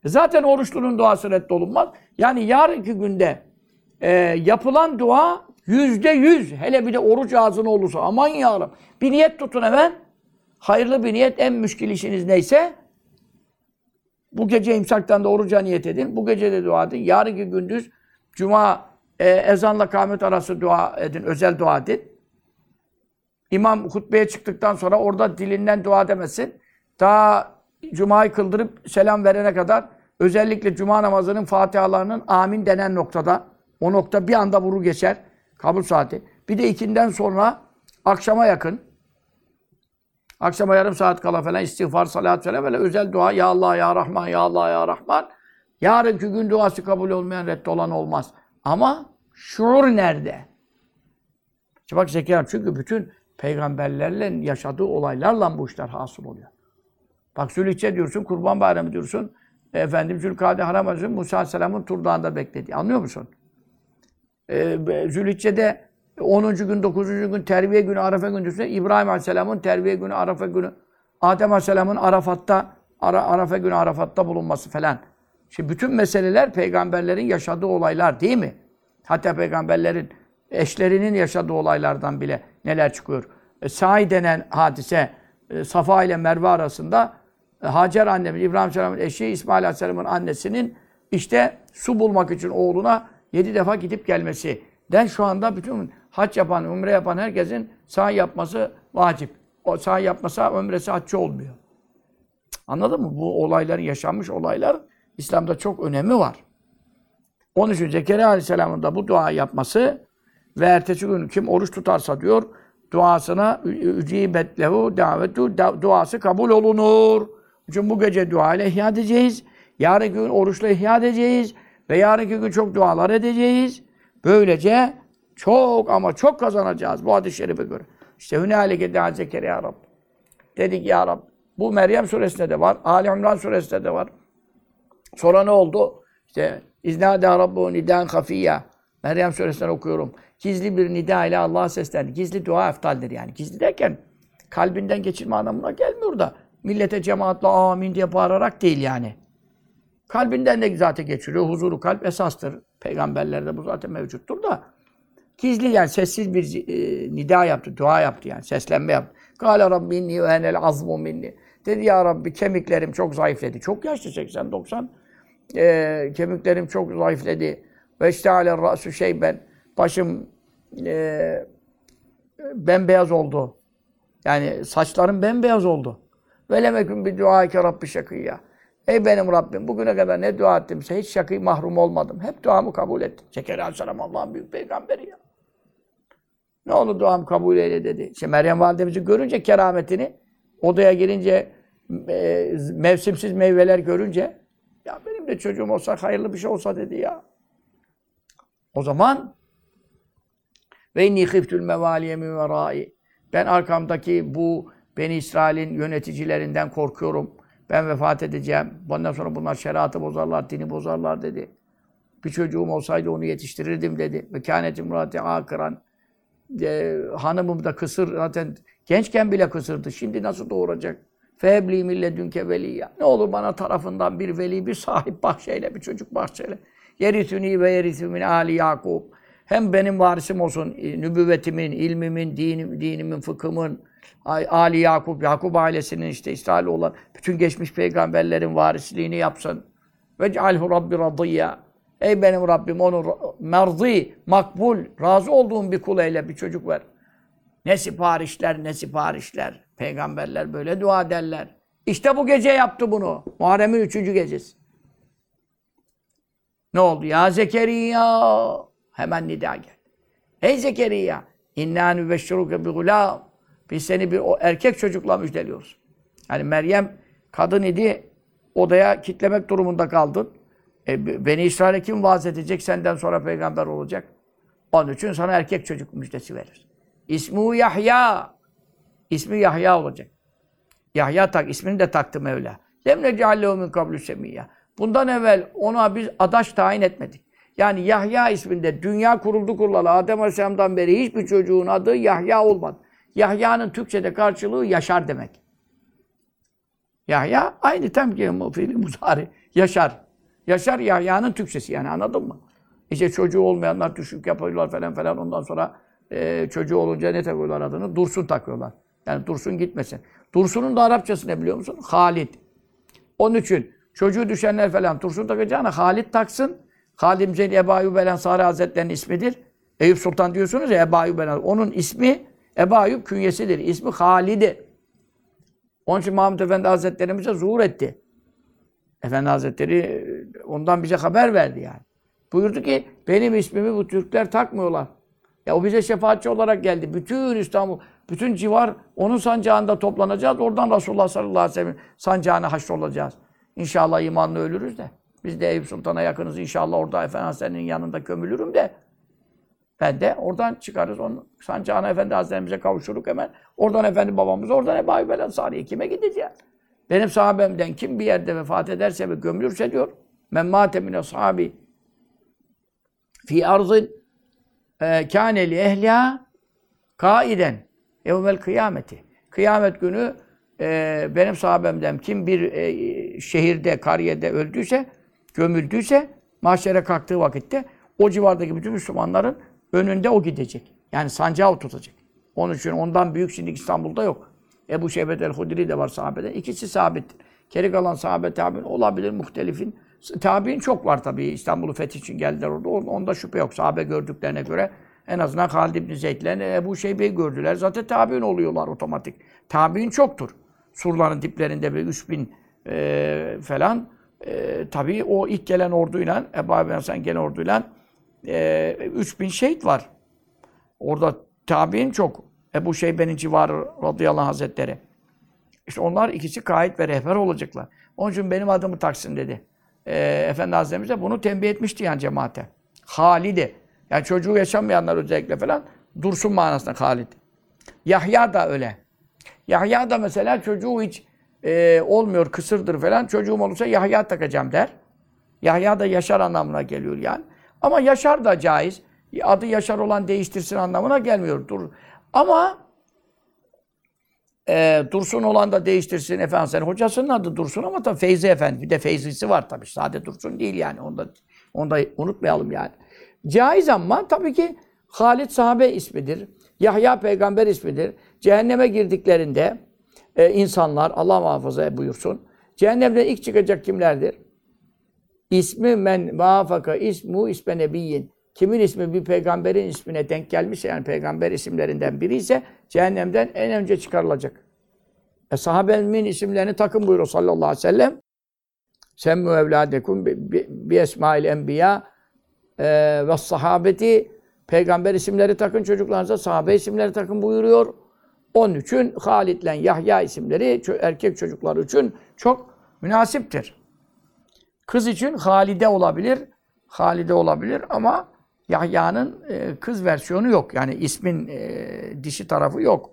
E, zaten oruçlunun duası reddolunmaz. Yani yarınki günde e, yapılan dua yüzde yüz. Hele bir de oruç ağzına olursa aman yavrum. Bir niyet tutun hemen. Hayırlı bir niyet en müşkil işiniz neyse bu gece imsaktan da oruca niyet edin. Bu gece de dua edin. Yarınki gündüz cuma e, ezanla kâhmet arası dua edin. Özel dua edin. İmam hutbeye çıktıktan sonra orada dilinden dua demesin. Daha Cuma'yı kıldırıp selam verene kadar özellikle Cuma namazının Fatihalarının amin denen noktada o nokta bir anda vuru geçer. Kabul saati. Bir de ikinden sonra akşama yakın akşama yarım saat kala falan istiğfar, salat falan böyle özel dua. Ya Allah, Ya Rahman, Ya Allah, Ya Rahman. Yarınki gün duası kabul olmayan reddolan olmaz. Ama şuur nerede? İşte bak Zekeriya çünkü bütün peygamberlerle yaşadığı olaylarla bu işler hasıl oluyor. Bak Zülhicce diyorsun, Kurban Bayramı diyorsun. Efendim Zülkade Haram Musa Aleyhisselam'ın Turdağ'ında beklediği. Anlıyor musun? Ee, Zülhicce'de 10. gün, 9. gün terbiye günü, Arafa diyorsun. İbrahim Aleyhisselam'ın terbiye günü, Arafa günü. Adem Aleyhisselam'ın Arafat'ta, Ara, Arafa günü Arafat'ta bulunması falan. Şimdi bütün meseleler peygamberlerin yaşadığı olaylar değil mi? Hatta peygamberlerin eşlerinin yaşadığı olaylardan bile neler çıkıyor. E, Sa'i denen hadise e, Safa ile Merve arasında e, Hacer annemiz, İbrahim Aleyhisselam'ın eşi, İsmail Aleyhisselam'ın annesinin işte su bulmak için oğluna yedi defa gidip gelmesi. Den şu anda bütün hac yapan, umre yapan herkesin sahi yapması vacip. O sahi yapmasa ömresi haccı olmuyor. Anladın mı? Bu olayların yaşanmış olaylar İslam'da çok önemi var. Onun için Zekeriya Aleyhisselam'ın da bu dua yapması ve ertesi gün kim oruç tutarsa diyor duasına ücibet lehu davetu da- duası kabul olunur. Çünkü bu gece dua ile ihya edeceğiz. Yarın gün oruçla ihya edeceğiz. Ve yarınki gün çok dualar edeceğiz. Böylece çok ama çok kazanacağız bu hadis-i şerife göre. İşte hünalike dâ Zekeriya Rab. Dedik ya Rab. Bu Meryem suresinde de var. Ali İmran suresinde de var. Sonra ne oldu? İşte İznâdâ Rabbu nidân hafiyya. Meryem suresinden okuyorum. Gizli bir nida ile Allah'a seslendi. Gizli dua eftaldir yani. Gizli derken kalbinden geçirme anlamına gelmiyor da millete cemaatle amin diye bağırarak değil yani. Kalbinden de zaten geçiriyor. Huzuru kalp esastır. Peygamberlerde bu zaten mevcuttur da. Gizli yani sessiz bir e, nida yaptı, dua yaptı yani seslenme yaptı. Kâle Rabbi inni ve enel azmu minni. Dedi ya Rabbi kemiklerim çok zayıfledi. Çok yaşlı 80-90. E, kemiklerim çok zayıfledi. Ve işteale ra'su şeyben. Başım e, bembeyaz oldu. Yani saçlarım bembeyaz oldu. Ve lemeküm bir dua ki Rabbi şakiyya. Ey benim Rabbim bugüne kadar ne dua ettimse hiç şakî mahrum olmadım. Hep duamı kabul ettim. Zekeriya Aleyhisselam Allah'ın büyük peygamberi ya. Ne oldu duamı kabul eyle dedi. İşte Meryem validemizi görünce kerametini, odaya girince e, mevsimsiz meyveler görünce ya benim de çocuğum olsa hayırlı bir şey olsa dedi ya. O zaman ve inni khiftül mevaliye min. Ben arkamdaki bu Beni İsrail'in yöneticilerinden korkuyorum. Ben vefat edeceğim. Bundan sonra bunlar şeriatı bozarlar, dini bozarlar dedi. Bir çocuğum olsaydı onu yetiştirirdim dedi. Ve kânetim murati akıran. E, hanımım da kısır zaten gençken bile kısırdı. Şimdi nasıl doğuracak? Fehebli milledünke veliyya. Ne olur bana tarafından bir veli, bir sahip bahşeyle, bir çocuk bahşeyle. Yerisüni ve yerisü ali Yakub. Hem benim varisim olsun, e, nübüvvetimin, ilmimin, dinim, dinimin, fıkhımın, Ali Yakup, Yakup ailesinin işte İsrail olan bütün geçmiş peygamberlerin varisliğini yapsın. Ve cealhu Rabbi radiyya. Ey benim Rabbim onu merzi, makbul, razı olduğum bir kul eyle, bir çocuk ver. Ne siparişler, ne siparişler. Peygamberler böyle dua ederler. İşte bu gece yaptı bunu. Muharrem'in üçüncü gecesi. Ne oldu? Ya Zekeriya. Hemen nida geldi. Ey Zekeriya. İnna nübeşşiruke bi gulam. Biz seni bir o erkek çocukla müjdeliyoruz. Yani Meryem kadın idi. Odaya kitlemek durumunda kaldın. E, beni İsrail'e kim vaaz edecek? Senden sonra peygamber olacak. Onun için sana erkek çocuk müjdesi verir. İsmu Yahya. İsmi Yahya olacak. Yahya tak, ismini de taktı Mevla. Lem necallehu min kablu semiyya. Bundan evvel ona biz adaş tayin etmedik. Yani Yahya isminde dünya kuruldu kurulalı Adem Aleyhisselam'dan beri hiçbir çocuğun adı Yahya olmadı. Yahya'nın Türkçe'de karşılığı yaşar demek. Yahya aynı temkin fiili muzari. Yaşar. Yaşar Yahya'nın Türkçesi yani anladın mı? İşte çocuğu olmayanlar düşük yapıyorlar falan falan ondan sonra e, çocuğu olunca ne takıyorlar adını? Dursun takıyorlar. Yani Dursun gitmesin. Dursun'un da Arapçası ne biliyor musun? Halid. Onun için çocuğu düşenler falan Dursun takacağına Halid taksın. Halid Müzeyli Ebu Ayyub el Ensari Hazretleri'nin ismidir. Eyüp Sultan diyorsunuz ya Ebu Ayyub el. Onun ismi Ebu Ayyub künyesidir. İsmi Halid'i. Onun için Mahmud Efendi Hazretlerimize zuhur etti. Efendi Hazretleri ondan bize haber verdi yani. Buyurdu ki benim ismimi bu Türkler takmıyorlar. Ya o bize şefaatçi olarak geldi. Bütün İstanbul, bütün civar onun sancağında toplanacağız. Oradan Resulullah sallallahu aleyhi ve sellem sancağına haşrolacağız. İnşallah imanla ölürüz de. Biz de Eyüp Sultan'a yakınız. İnşallah orada Efendi Hazretleri'nin yanında gömülürüm de. Ben de oradan çıkarız. Onun sancağına Efendi Hazretlerimize kavuşuruk hemen. Oradan Efendi babamız, oradan Ebu Ayyub el kime gideceğiz? Benim sahabemden kim bir yerde vefat ederse ve gömülürse diyor. Men mâte mine sahabi fi arzın e, kâne li ehliha kaiden evvel kıyameti. Kıyamet günü e, benim sahabemden kim bir e, şehirde, kariyede öldüyse, gömüldüyse mahşere kalktığı vakitte o civardaki bütün Müslümanların önünde o gidecek. Yani sancağı o tutacak. Onun için ondan büyük şimdi İstanbul'da yok. Ebu Şeybet el-Hudri de var sahabeden. İkisi sabittir. Geri kalan sahabe tabi'in olabilir muhtelifin. Tabi'in çok var tabii. İstanbul'u fetih için geldiler orada. Onda şüphe yok. Sahabe gördüklerine göre En azından Halid İbni Zeyd'le Ebu Şeybe'yi gördüler. Zaten tabi'in oluyorlar otomatik. Tabi'in çoktur. Surların diplerinde bir 3000 e, falan. E, tabii o ilk gelen orduyla, Ebu Abi Hasan gelen orduyla e, 3000 şehit var. Orada tabi'in çok. Ebu Şeybe'nin civarı radıyallahu hazretleri. İşte onlar ikisi kaid ve rehber olacaklar. Onun için benim adımı taksın dedi. E, Efendi Hazretlerimiz de bunu tembih etmişti yani cemaate. Halid'i. Yani çocuğu yaşamayanlar özellikle falan dursun manasında Halid. Yahya da öyle. Yahya da mesela çocuğu hiç e, olmuyor, kısırdır falan. Çocuğum olursa Yahya takacağım der. Yahya da Yaşar anlamına geliyor yani. Ama Yaşar da caiz. Adı Yaşar olan değiştirsin anlamına gelmiyor. Dur. Ama e, Dursun olan da değiştirsin efendim. Sen hocasının adı Dursun ama tabii Feyzi Efendi. Bir de Feyzisi var tabii. Sade Dursun değil yani. Onu da, onu da unutmayalım yani. Caiz ama tabii ki Halid sahabe ismidir. Yahya peygamber ismidir. Cehenneme girdiklerinde e, insanlar Allah muhafaza buyursun. Cehennemden ilk çıkacak kimlerdir? İsmi men vafaka ismu isme nebiyyin. Kimin ismi bir peygamberin ismine denk gelmişse yani peygamber isimlerinden biri ise cehennemden en önce çıkarılacak. E, sahabemin isimlerini takın buyuruyor sallallahu aleyhi ve sellem. Semmu evladekum bi, esmail enbiya e, ve sahabeti peygamber isimleri takın çocuklarınıza, sahabe isimleri takın buyuruyor. Onun için Halid'le Yahya isimleri erkek çocuklar için çok münasiptir. Kız için Halide olabilir. Halide olabilir ama Yahya'nın e, kız versiyonu yok. Yani ismin e, dişi tarafı yok.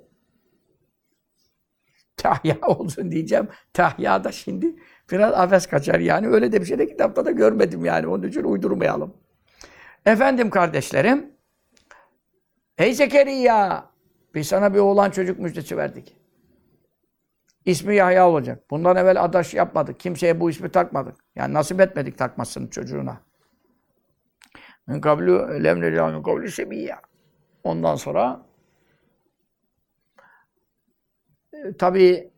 Tahya olsun diyeceğim. Tahya da şimdi biraz afes kaçar yani. Öyle de bir şey de kitapta da görmedim yani. Onun için uydurmayalım. Efendim kardeşlerim, Ey Zekeriya! Biz sana bir oğlan çocuk müjdesi verdik. İsmi Yahya olacak. Bundan evvel adaş yapmadık. Kimseye bu ismi takmadık. Yani nasip etmedik takmasını çocuğuna. Min kablu lem nelâ min kablu semiyya. Ondan sonra e, tabi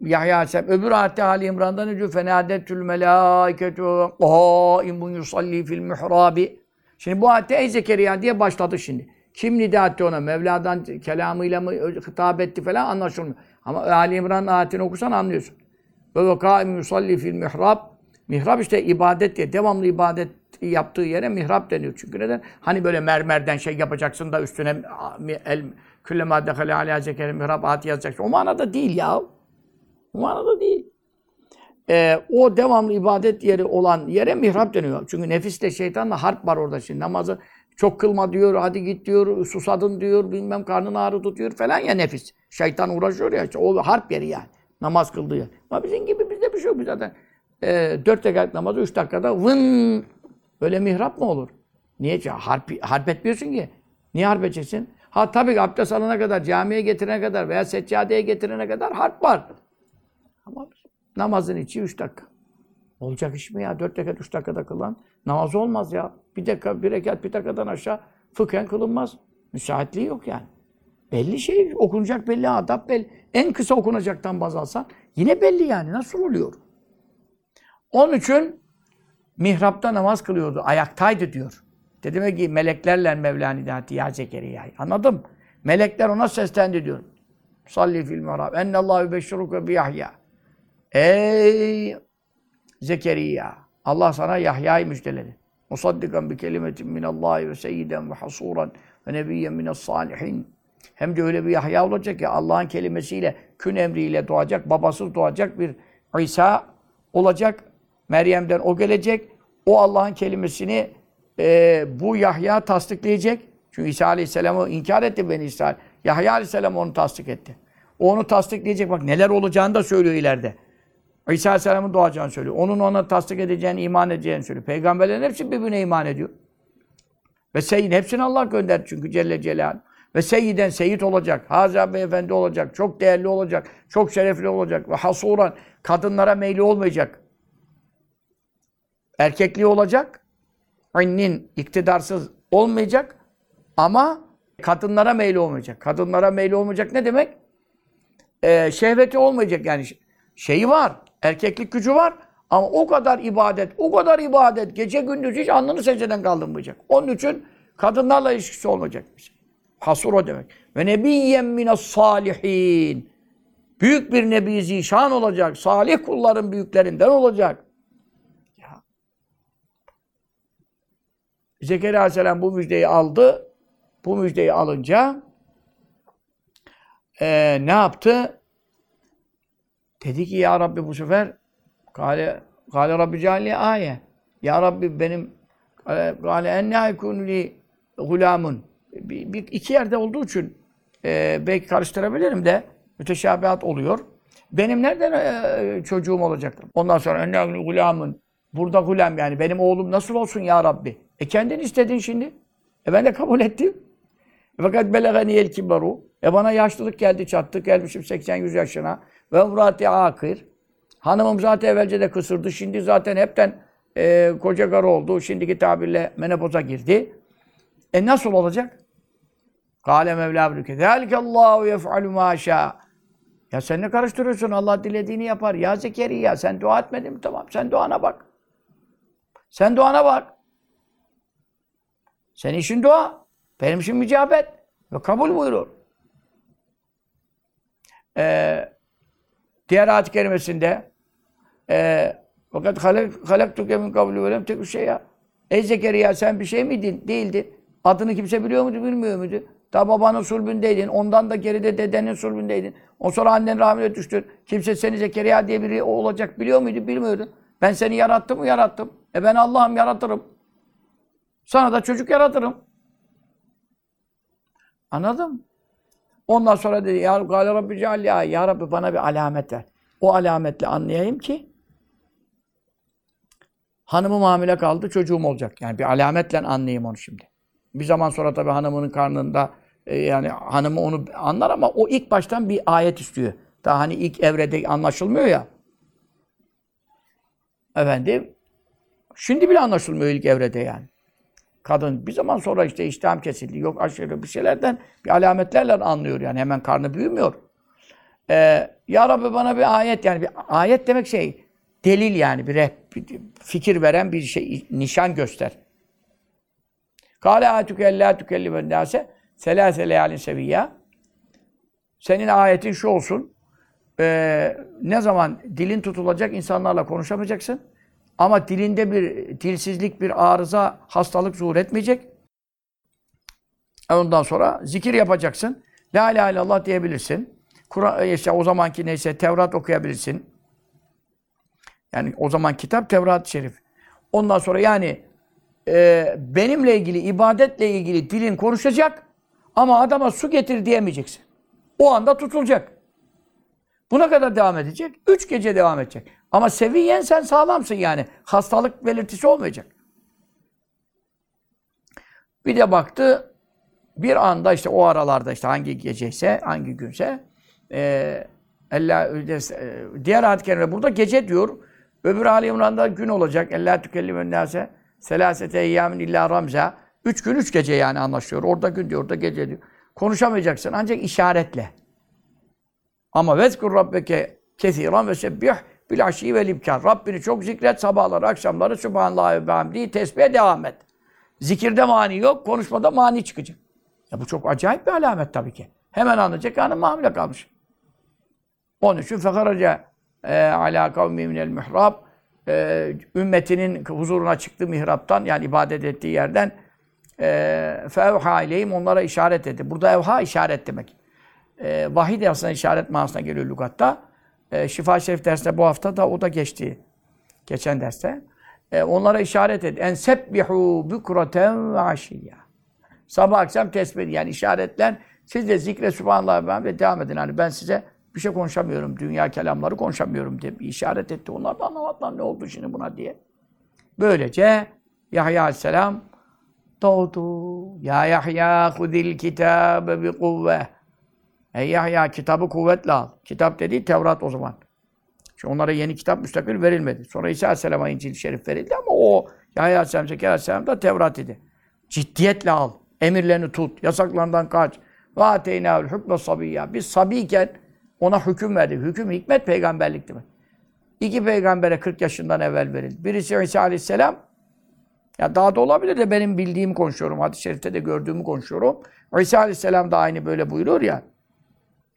Yahya Aleyhisselam öbür ayette Ali İmran'dan önce fenâdetül melâiketu qâimun yusalli fil mihrabi. Şimdi bu ayette ey Zekeriya diye başladı şimdi. Kim nida etti ona? Mevla'dan kelamıyla mı hitap etti falan anlaşılmıyor. Ama Ali İmran ayetini okusan anlıyorsun. Ve ve kâim yusalli fil mihrab. Mihrab işte ibadet diye. Devamlı ibadet yaptığı yere mihrab deniyor. Çünkü neden? Hani böyle mermerden şey yapacaksın da üstüne el külle madde hale alâ zekeri mihrab ayeti yazacaksın. O manada değil ya. O manada değil. Ee, o devamlı ibadet yeri olan yere mihrap deniyor. Çünkü nefisle şeytanla harp var orada şimdi. Namazı çok kılma diyor, hadi git diyor, susadın diyor, bilmem karnın ağrı tutuyor falan ya nefis. Şeytan uğraşıyor ya, işte, o harp yeri yani. Namaz kıldığı yer. Ama bizim gibi bizde bir şey yok. Biz zaten e, dört rekat namazı üç dakikada vın böyle mihrap mı olur? Niye? Harp, harp etmiyorsun ki. Niye harp edeceksin? Ha tabii ki abdest alana kadar, camiye getirene kadar veya seccadeye getirene kadar harp var. Ama namazın içi üç dakika. Olacak iş mi ya? Dört rekat, üç dakikada kılan. Namaz olmaz ya. Bir dakika, bir rekat, bir dakikadan aşağı fıkhen kılınmaz. Müsaitliği yok yani. Belli şey, okunacak belli, adab belli. En kısa okunacaktan baz alsan yine belli yani. Nasıl oluyor? Onun için mihrapta namaz kılıyordu. Ayaktaydı diyor. Dedim ki meleklerle Mevlani dati ya Zekeriya. Anladım. Melekler ona seslendi diyor. Salli fil mihrab. Ennallahu beşşiruke bi Yahya. Ey Zekeriya. Allah sana Yahya'yı müjdeledi. Musaddikan bi kelimetin minallahi ve seyyiden ve hasuran ve nebiyyen mines salihin. Hem de öyle bir Yahya olacak ki Allah'ın kelimesiyle, kün emriyle doğacak, babasız doğacak bir İsa olacak. Meryem'den o gelecek. O Allah'ın kelimesini e, bu Yahya tasdikleyecek. Çünkü İsa Aleyhisselam'ı inkar etti beni İsrail. Yahya Aleyhisselam onu tasdik etti. O onu tasdikleyecek. Bak neler olacağını da söylüyor ileride. İsa Aleyhisselam'ın doğacağını söylüyor. Onun ona tasdik edeceğini, iman edeceğini söylüyor. Peygamberlerin hepsi birbirine iman ediyor. Ve seyyid, hepsini Allah gönderdi çünkü Celle Celaluhu. Ve seyyiden seyit olacak, Hazreti Beyefendi olacak, çok değerli olacak, çok şerefli olacak ve hasuran, kadınlara meyli olmayacak. Erkekliği olacak, annin iktidarsız olmayacak ama kadınlara meyli olmayacak. Kadınlara meyli olmayacak ne demek? Ee, şehveti olmayacak yani şeyi var, erkeklik gücü var ama o kadar ibadet, o kadar ibadet, gece gündüz hiç alnını secdeden kaldırmayacak. Onun için Kadınlarla ilişkisi olmayacak. Hasur o demek. Ve nebiyyen minas salihin. Büyük bir nebi zişan olacak. Salih kulların büyüklerinden olacak. Zekeriya Aleyhisselam bu müjdeyi aldı. Bu müjdeyi alınca e, ne yaptı? Dedi ki ya Rabbi bu sefer Kale, Kale Rabbi cealli aye. Ya Rabbi benim Kale enne haykunu li gulamun. Bir, bir, iki yerde olduğu için e, belki karıştırabilirim de müteşabihat oluyor. Benim nereden e, çocuğum olacaktır? Ondan sonra enne gulamun. Burada gulam yani benim oğlum nasıl olsun ya Rabbi? E kendin istedin şimdi. E ben de kabul ettim. E fakat beleganiyel kibaru. E bana yaşlılık geldi çattı. Gelmişim 80-100 yaşına. Ve umrati akir. Hanımım zaten evvelce de kısırdı. Şimdi zaten hepten e, koca karı oldu. Şimdiki tabirle menopoza girdi. E nasıl olacak? Kâle Mevla bülüke. Allahu yef'alu mâ Ya sen ne karıştırıyorsun? Allah dilediğini yapar. Ya Zekeriya sen dua etmedin mi? Tamam. Sen duana bak. Sen duana bak. Senin işin dua. Benim işim mücabet. Ve kabul buyurur. Ee, diğer ayet-i kerimesinde e, fakat halaktuke min kablu ve lem tekü şey ya. Ey Zekeriya sen bir şey miydin? Değildin. Adını kimse biliyor muydu, bilmiyor muydu? Ta babanın sulbündeydin. Ondan da geride dedenin sulbündeydin. O sonra annen rahmine düştün. Kimse seni Zekeriya diye biri olacak biliyor muydu, bilmiyordu. Ben seni yarattım mı? Yarattım. E ben Allah'ım yaratırım. Sana da çocuk yaratırım. Anladın Ondan sonra dedi ya Gâle Rabbi cealli ya Rabbi bana bir alamet ver. O alametle anlayayım ki hanımım hamile kaldı, çocuğum olacak. Yani bir alametle anlayayım onu şimdi. Bir zaman sonra tabii hanımının karnında e, yani hanımı onu anlar ama o ilk baştan bir ayet istiyor. Daha hani ilk evrede anlaşılmıyor ya. Efendim, şimdi bile anlaşılmıyor ilk evrede yani. Kadın bir zaman sonra işte iştahım kesildi, yok aşırı bir şeylerden bir alametlerle anlıyor yani hemen karnı büyümüyor. Ee, ya Rabbi bana bir ayet yani bir ayet demek şey delil yani bir, reh, bir fikir veren bir şey nişan göster. Kâle âtüke ellâ tükellimen nâse selâse leyâlin seviyya. Senin ayetin şu olsun. Ee, ne zaman dilin tutulacak insanlarla konuşamayacaksın. Ama dilinde bir dilsizlik, bir arıza, hastalık zuhur etmeyecek. Ondan sonra zikir yapacaksın. La ilahe illallah diyebilirsin. Kur'an e, işte o zamanki neyse Tevrat okuyabilirsin. Yani o zaman kitap Tevrat-ı Şerif. Ondan sonra yani e, benimle ilgili, ibadetle ilgili dilin konuşacak ama adama su getir diyemeyeceksin. O anda tutulacak. Buna kadar devam edecek. Üç gece devam edecek. Ama seviyen sen sağlamsın yani. Hastalık belirtisi olmayacak. Bir de baktı bir anda işte o aralarda işte hangi geceyse, hangi günse e, Allah, e, diğer ayet kerime burada gece diyor. Öbür Ali İmran'da gün olacak. Allah tükellimen nase selasete eyyamin illa ramza. Üç gün, üç gece yani anlaşıyor. Orada gün diyor, orada gece diyor. Konuşamayacaksın ancak işaretle. Ama vezkur rabbeke kesiran ve sebbih bil aşi ve libkar. Rabbini çok zikret sabahları, akşamları Subhanallah ve hamdi tesbihe devam et. Zikirde mani yok, konuşmada mani çıkacak. Ya bu çok acayip bir alamet tabii ki. Hemen anlayacak hanım hamile kalmış. Onun için fekaraca e, ala kavmi minel mihrab e, ümmetinin huzuruna çıktı mihraptan yani ibadet ettiği yerden e, fevha ileyhim onlara işaret etti. Burada evha işaret demek. E, vahiy de aslında işaret manasına geliyor lügatta. E, Şifa Şerif dersinde bu hafta da o da geçti. Geçen derste. E, onlara işaret et. En sebbihu bukraten ve aşiyya. Sabah akşam tesbih yani işaretler. Siz de zikre subhanallah ve devam edin. Hani ben size bir şey konuşamıyorum. Dünya kelamları konuşamıyorum diye bir işaret etti. Onlar da anlamadılar ne oldu şimdi buna diye. Böylece Yahya Aleyhisselam doğdu. Ya Yahya hudil kitabe bi kuvve. Ey Yahya kitabı kuvvetle al. Kitap dediği Tevrat o zaman. Çünkü onlara yeni kitap müstakil verilmedi. Sonra İsa Aleyhisselam'a İncil Şerif verildi ama o Yahya Aleyhisselam, Zekeriya Aleyhisselam da Tevrat idi. Ciddiyetle al. Emirlerini tut. Yasaklarından kaç. Ve ateynâül hükme sabiyya. Biz sabiyken ona hüküm verdik. Hüküm hikmet peygamberlik demek. İki peygambere 40 yaşından evvel verildi. Birisi İsa Aleyhisselam, Ya daha da olabilir de benim bildiğimi konuşuyorum. Hadis-i şerifte de gördüğümü konuşuyorum. İsa Aleyhisselam da aynı böyle buyuruyor ya.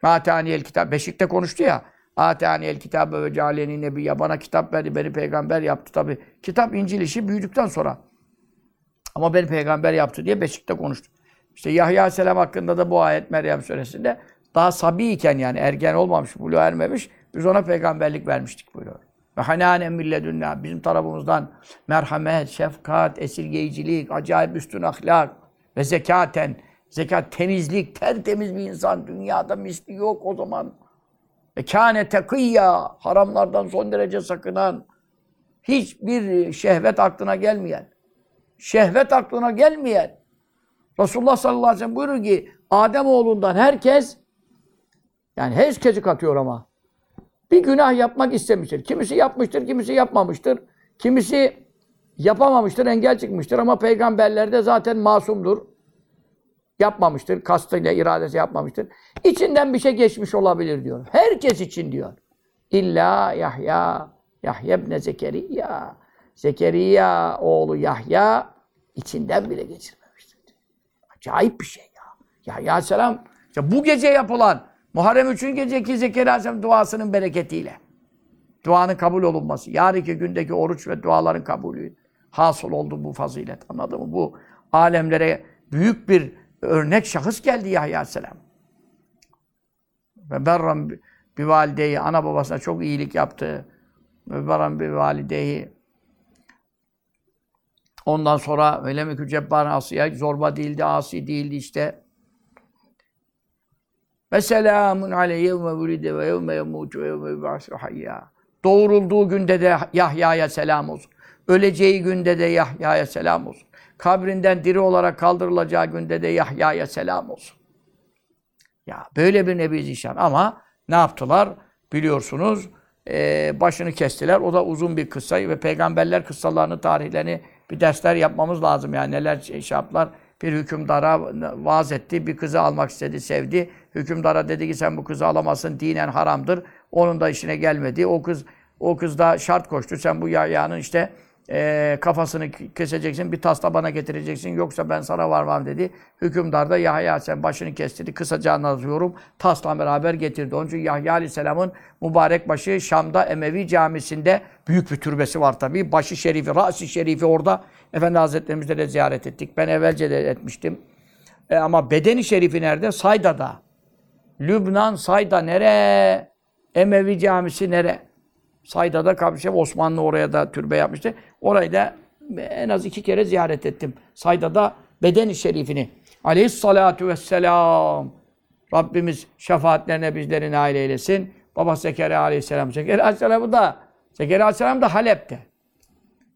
Ataniyel kitap. Beşik'te konuştu ya. Ataniyel kitabı ve cealeni nebiyya. Bana kitap verdi, beni peygamber yaptı tabi. Kitap İncil işi büyüdükten sonra. Ama beni peygamber yaptı diye Beşik'te konuştu. İşte Yahya Aleyhisselam hakkında da bu ayet Meryem suresinde daha sabi iken yani ergen olmamış, buluğa ermemiş. Biz ona peygamberlik vermiştik buyuruyor. Ve hanânen milledünna. Bizim tarafımızdan merhamet, şefkat, esirgeyicilik, acayip üstün ahlak ve zekaten. Zekat, temizlik, tertemiz bir insan. Dünyada misli yok o zaman. Ve kâne tekiyya. Haramlardan son derece sakınan. Hiçbir şehvet aklına gelmeyen. Şehvet aklına gelmeyen. Resulullah sallallahu aleyhi ve sellem buyurur ki Adem oğlundan herkes yani herkesi katıyor ama bir günah yapmak istemiştir. Kimisi yapmıştır, kimisi yapmamıştır. Kimisi yapamamıştır, engel çıkmıştır ama peygamberler de zaten masumdur. Yapmamıştır, kastıyla, iradesi yapmamıştır. İçinden bir şey geçmiş olabilir diyor. Herkes için diyor. İlla Yahya, Yahya ibn Zekeriya. Zekeriya oğlu Yahya içinden bile geçirmemiştir. Acayip bir şey ya. Yahya Aleyhisselam işte bu gece yapılan Muharrem 3. geceki Zekeriya Aleyhisselam duasının bereketiyle. Duanın kabul olunması. Yarınki gündeki oruç ve duaların kabulü. Hasıl oldu bu fazilet. Anladın mı? Bu alemlere büyük bir örnek şahıs geldi Yahya Aleyhisselam. Ve berram bir valideyi, ana babasına çok iyilik yaptı. Ve berram bir valideyi. Ondan sonra öyle mi cebbar asiye zorba değildi, asi değildi işte. Ve selamun aleyhi yevme vulide ve yevme yemutu ve yevme yub'asu hayya. Günde de Yahya'ya selam olsun. Öleceği günde de Yahya'ya selam olsun. Kabrinden diri olarak kaldırılacağı günde de Yahya'ya selam olsun. Ya böyle bir Nebi Zişan ama ne yaptılar? Biliyorsunuz e, başını kestiler. O da uzun bir kıssa ve peygamberler kıssalarını, tarihlerini bir dersler yapmamız lazım. Yani neler şey, şey yaptılar. Bir hükümdara vaaz etti, bir kızı almak istedi, sevdi. Hükümdara dedi ki sen bu kızı alamazsın, dinen haramdır. Onun da işine gelmedi. O kız o kız da şart koştu. Sen bu yayanın işte e, kafasını keseceksin, bir tasla bana getireceksin. Yoksa ben sana varmam dedi. Hükümdar da Yahya sen başını kestirdi. Kısaca anlatıyorum. Tasla beraber getirdi. Onun için Yahya Aleyhisselam'ın mübarek başı Şam'da Emevi Camisi'nde büyük bir türbesi var tabii. Başı şerifi, rasi şerifi orada. Efendi Hazretlerimizde de ziyaret ettik. Ben evvelce de etmiştim. E, ama bedeni şerifi nerede? Sayda'da. Lübnan, Sayda nere? Emevi Camisi nere? Sayda'da kabri Osmanlı oraya da türbe yapmıştı. Orayı da en az iki kere ziyaret ettim. Sayda'da bedeni şerifini. Aleyhissalatu vesselam. Rabbimiz şefaatlerine bizleri nail eylesin. Baba Zekeriya aleyhisselam. Zekeriya aleyhisselam da Zekeriya aleyhisselam da Halep'te.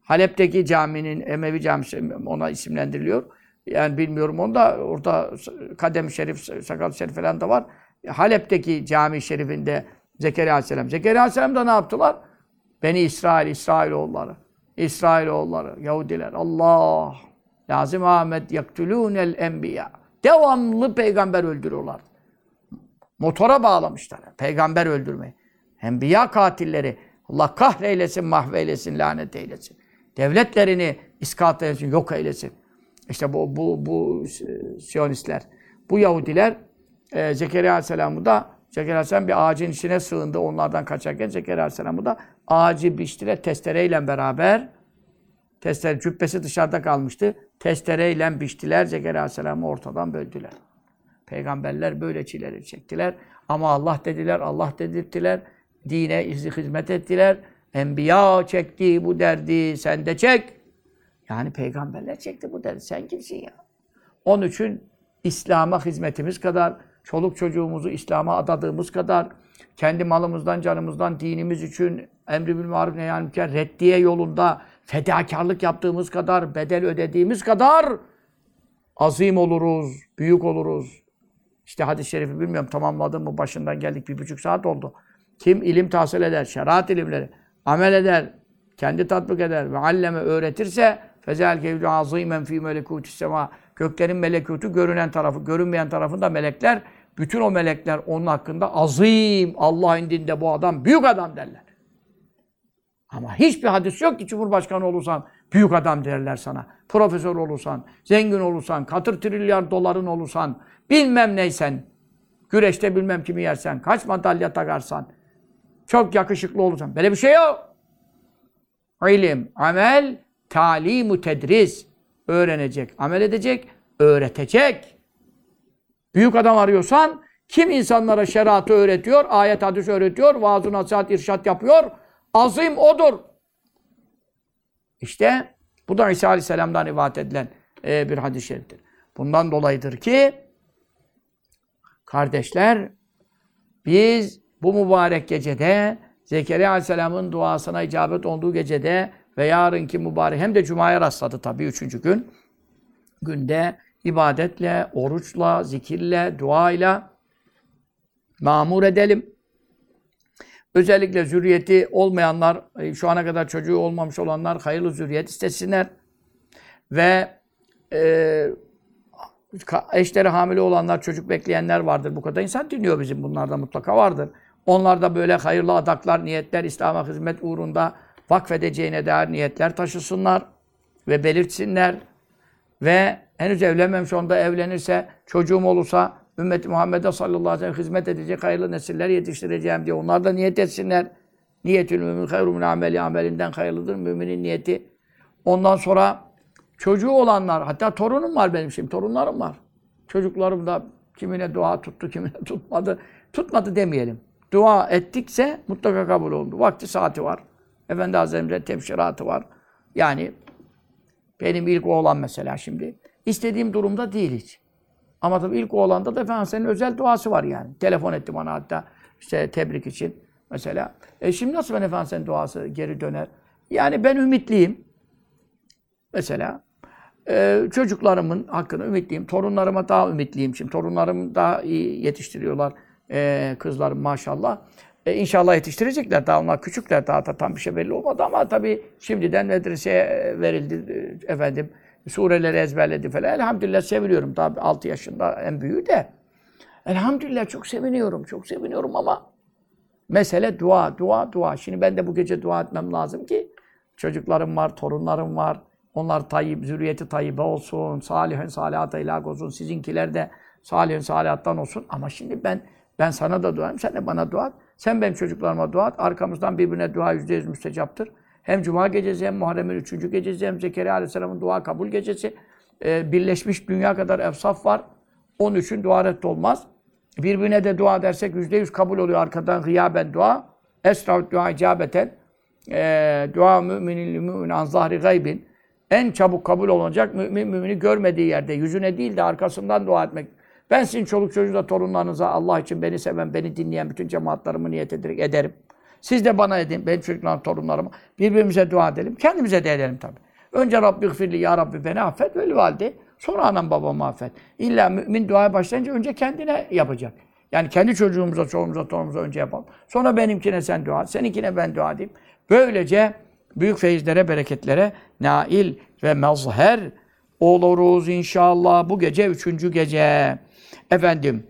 Halep'teki caminin Emevi camisi ona isimlendiriliyor. Yani bilmiyorum onu da orada kadem şerif, sakal şerif falan da var. Halep'teki cami şerifinde Zekeriya Aleyhisselam. Zekeriya Aleyhisselam da ne yaptılar? Beni İsrail, İsrailoğulları. İsrailoğulları, Yahudiler. Allah! Lazım Ahmet yaktulûnel enbiya. Devamlı peygamber öldürüyorlar. Motora bağlamışlar. Peygamber öldürmeyi. Enbiya katilleri. Allah kahreylesin, mahveylesin, lanet eylesin. Devletlerini iskat eylesin, yok eylesin. İşte bu, bu, bu Siyonistler. Bu Yahudiler e, Zekeriya Aleyhisselam'ı da Zekeriya Aleyhisselam bir ağacın içine sığındı onlardan kaçarken Zekeriya Aleyhisselam'ı da ağacı biçtiler testereyle beraber testere cübbesi dışarıda kalmıştı. Testereyle biçtiler Zekeriya Aleyhisselam'ı ortadan böldüler. Peygamberler böyle çileri çektiler. Ama Allah dediler, Allah dedirttiler. Dine izi hizmet ettiler. Enbiya çekti bu derdi, sen de çek. Yani peygamberler çekti bu derdi. Sen kimsin ya? Onun için İslam'a hizmetimiz kadar, çoluk çocuğumuzu İslam'a adadığımız kadar, kendi malımızdan, canımızdan, dinimiz için emri bil maruf neyyan münker reddiye yolunda fedakarlık yaptığımız kadar, bedel ödediğimiz kadar azim oluruz, büyük oluruz. İşte hadis-i şerifi bilmiyorum tamamladım mı başından geldik bir buçuk saat oldu. Kim ilim tahsil eder, şeriat ilimleri, amel eder, kendi tatbik eder ve alleme öğretirse fezel kevlu azimen fi melekutis sema göklerin melekutu görünen tarafı, görünmeyen tarafında melekler bütün o melekler onun hakkında azim, Allah indinde bu adam büyük adam derler. Ama hiçbir hadis yok ki Cumhurbaşkanı olursan Büyük adam derler sana. Profesör olursan, zengin olursan, katır trilyar doların olursan, bilmem neysen, güreşte bilmem kimi yersen, kaç madalya takarsan, çok yakışıklı olursan. Böyle bir şey yok. İlim, amel, talimu tedris. Öğrenecek, amel edecek, öğretecek. Büyük adam arıyorsan, kim insanlara şeriatı öğretiyor, ayet hadis öğretiyor, vaaz nasihat, irşat yapıyor, azim odur. İşte bu da İsa Aleyhisselam'dan rivayet edilen e, bir hadis-i şeriftir. Bundan dolayıdır ki kardeşler biz bu mübarek gecede Zekeriya Aleyhisselam'ın duasına icabet olduğu gecede ve yarınki mübarek hem de Cuma'ya rastladı tabii üçüncü gün. Günde ibadetle, oruçla, zikirle, duayla mamur edelim. Özellikle zürriyeti olmayanlar, e, şu ana kadar çocuğu olmamış olanlar hayırlı zürriyet istesinler. Ve e, eşleri hamile olanlar, çocuk bekleyenler vardır. Bu kadar insan dinliyor bizim. Bunlarda mutlaka vardır. Onlar da böyle hayırlı adaklar, niyetler, İslam'a hizmet uğrunda vakfedeceğine dair niyetler taşısınlar ve belirtsinler. Ve henüz evlenmemiş onda evlenirse, çocuğum olursa ümmeti Muhammed'e sallallahu aleyhi ve sellem hizmet edecek hayırlı nesiller yetiştireceğim diye. Onlar da niyet etsinler. Niyetül mümin hayru min ameli amelinden hayırlıdır müminin niyeti. Ondan sonra çocuğu olanlar, hatta torunum var benim şimdi, torunlarım var. Çocuklarım da kimine dua tuttu, kimine tutmadı. Tutmadı demeyelim. Dua ettikse mutlaka kabul oldu. Vakti saati var. Efendi Hazretleri'nin tebşiratı var. Yani benim ilk oğlan mesela şimdi. İstediğim durumda değil hiç. Ama tabii ilk oğlanda da Efendimiz'in özel duası var yani. Telefon etti bana hatta işte tebrik için mesela. E şimdi nasıl ben Efendimiz'in duası geri döner? Yani ben ümitliyim. Mesela e, çocuklarımın hakkını ümitliyim. Torunlarıma daha ümitliyim şimdi. Torunlarım daha iyi yetiştiriyorlar. E, kızlarım maşallah. E, inşallah yetiştirecekler. Daha onlar küçükler. Daha da tam bir şey belli olmadı ama tabii şimdiden medreseye verildi e, efendim. Sureleri ezberledi falan. Elhamdülillah seviniyorum. Tabii 6 yaşında en büyüğü de. Elhamdülillah çok seviniyorum. Çok seviniyorum ama mesele dua, dua, dua. Şimdi ben de bu gece dua etmem lazım ki çocuklarım var, torunlarım var. Onlar tayyip, zürriyeti tayyibe olsun. Salihin salihata ilak olsun. Sizinkiler de salihin salihattan olsun. Ama şimdi ben ben sana da dua Sen de bana dua et. Sen benim çocuklarıma dua et. Arkamızdan birbirine dua yüzde yüz müstecaptır. Hem Cuma gecesi hem Muharrem'in üçüncü gecesi hem Zekeriya Aleyhisselam'ın dua kabul gecesi. Ee, birleşmiş dünya kadar efsaf var. Onun için dua reddolmaz. Birbirine de dua dersek yüzde yüz kabul oluyor arkadan gıyaben dua. Esrav dua icabeten. Ee, dua müminin mümin an zahri gaybin. En çabuk kabul olacak mümin mümini görmediği yerde yüzüne değil de arkasından dua etmek. Ben sizin çoluk çocuğunuza, torunlarınıza Allah için beni seven, beni dinleyen bütün cemaatlarımı niyet ederim. Siz de bana edin, benim çocuklarım, torunlarıma. Birbirimize dua edelim. Kendimize de edelim tabii. Önce Rabbi gfirli, Ya Rabbi beni affet, veli valide. Sonra anam babamı affet. İlla mümin duaya başlayınca önce kendine yapacak. Yani kendi çocuğumuza, çoluğumuza, torunumuza önce yapalım. Sonra benimkine sen dua seninkine ben dua edeyim. Böylece büyük feyizlere, bereketlere nail ve mezher oluruz inşallah. Bu gece üçüncü gece. Efendim,